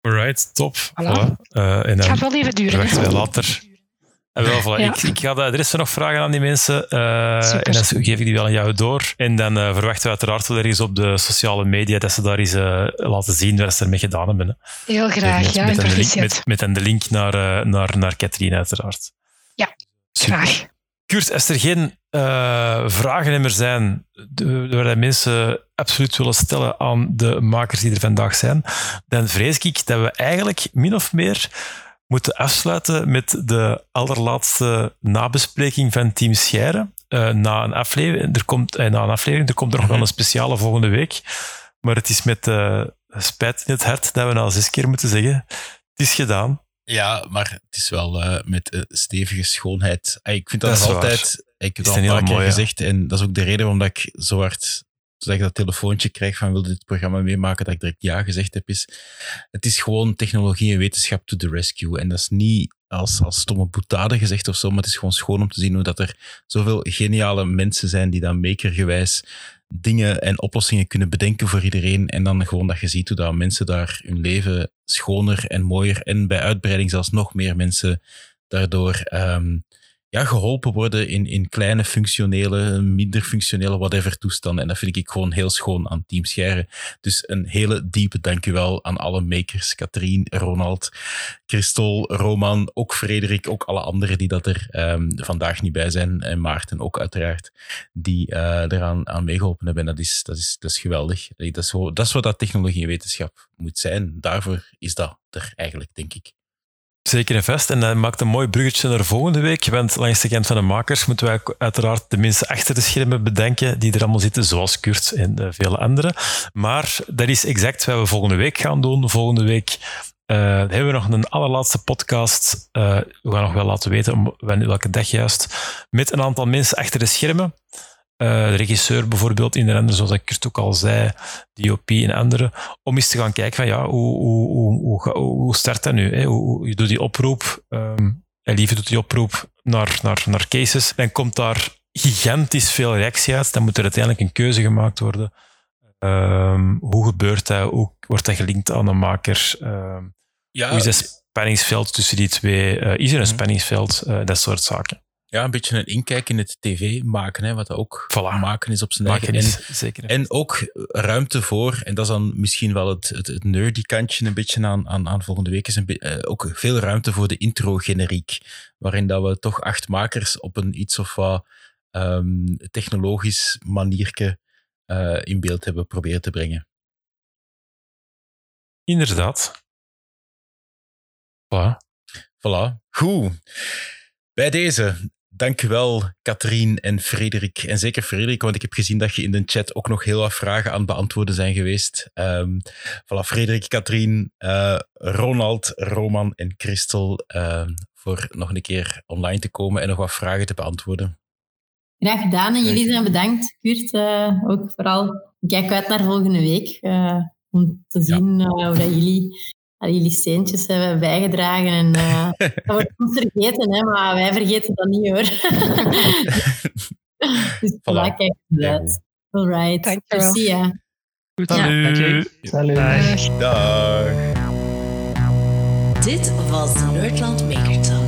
Alright, top. Voilà. Voilà. en dan het gaat wel even duren. Later. En wel, voilà. ja. ik, ik, ga de adressen nog vragen aan die mensen. en dan geef ik die wel aan jou door. En dan verwachten we uiteraard wel ergens op de sociale media dat ze daar eens laten zien wat ze ermee gedaan hebben. Hè. Heel graag, met, ja. Met, een link, met, met de link naar, naar, naar Katrien, uiteraard. Ja, graag. Kurt, als er geen vragen meer zijn waar mensen absoluut willen stellen aan de makers die er vandaag zijn, dan vrees ik dat we eigenlijk min of meer moeten afsluiten met de allerlaatste nabespreking van Team Scheire. Uh, na, een aflevering, er komt, uh, na een aflevering, er komt er nog wel een speciale volgende week. Maar het is met spijt in het hart dat we nou zes keer moeten zeggen. Het is gedaan. Ja, maar het is wel uh, met uh, stevige schoonheid. Uh, ik vind dat, dat nog altijd... Ik heb het al een paar keer mooi, gezegd. Ja. En dat is ook de reden waarom dat ik zo hard... Dat ik dat telefoontje krijg van wil dit programma meemaken, dat ik direct ja gezegd heb, is... Het is gewoon technologie en wetenschap to the rescue. En dat is niet als, als stomme boetade gezegd of zo, maar het is gewoon schoon om te zien hoe dat er zoveel geniale mensen zijn die dan makergewijs dingen en oplossingen kunnen bedenken voor iedereen. En dan gewoon dat je ziet hoe dat mensen daar hun leven schoner en mooier en bij uitbreiding zelfs nog meer mensen daardoor um, ja, geholpen worden in, in kleine functionele, minder functionele, whatever toestanden. En dat vind ik gewoon heel schoon aan Team Scheire. Dus een hele diepe dankjewel aan alle makers. Katrien, Ronald, Christol, Roman, ook Frederik, ook alle anderen die dat er um, vandaag niet bij zijn. En Maarten ook uiteraard, die uh, eraan aan meegeholpen hebben. En dat is, dat is, dat is geweldig. Dat is, dat is wat dat technologie en wetenschap moet zijn. Daarvoor is dat er eigenlijk, denk ik. Zeker en vast. En dat maakt een mooi bruggetje naar volgende week. Want langs de kant van de makers moeten wij uiteraard de mensen achter de schermen bedenken die er allemaal zitten, zoals Kurt en uh, vele anderen. Maar dat is exact wat we volgende week gaan doen. Volgende week uh, hebben we nog een allerlaatste podcast. Uh, we gaan nog wel laten weten om welke dag juist. Met een aantal mensen achter de schermen. Uh, de regisseur bijvoorbeeld, in de andere, zoals ik Kurt ook al zei, DOP en andere, om eens te gaan kijken van ja, hoe, hoe, hoe, hoe, hoe start dat nu? Hè? Hoe, je doet die oproep, um, en Lieve doet die oproep naar, naar, naar cases, dan komt daar gigantisch veel reactie uit, dan moet er uiteindelijk een keuze gemaakt worden. Um, hoe gebeurt dat? Hoe wordt dat gelinkt aan een maker? Um, ja, hoe is dat spanningsveld tussen die twee? Uh, is er een mm-hmm. spanningsveld? Uh, dat soort zaken. Ja, een beetje een inkijk in het tv maken, hè, wat ook voilà. maken is op zijn eigen. En, zeker. en ook ruimte voor, en dat is dan misschien wel het, het, het nerdy kantje een beetje aan, aan, aan volgende week, is een uh, ook veel ruimte voor de intro-generiek, waarin dat we toch acht makers op een iets of wat um, technologisch manierke uh, in beeld hebben proberen te brengen. Inderdaad. Voilà. Voilà. Goed. Bij deze, dankjewel Katrien en Frederik. En zeker Frederik, want ik heb gezien dat je in de chat ook nog heel wat vragen aan het beantwoorden zijn geweest. Um, voilà, Frederik, Katrien, uh, Ronald, Roman en Christel uh, voor nog een keer online te komen en nog wat vragen te beantwoorden. Graag gedaan en jullie zijn bedankt, Kurt, uh, ook vooral. Ik kijk uit naar volgende week om te zien ja. hoe dat jullie jullie steentjes hebben bijgedragen. En, uh, dat wordt soms vergeten, hè, maar wij vergeten dat niet hoor. dus voilà. kijk uit. All right. Dankjewel. Merci, ja. Goed, salut. Salut. Dag. Dag. Dit was de Nerdland Maker Talk.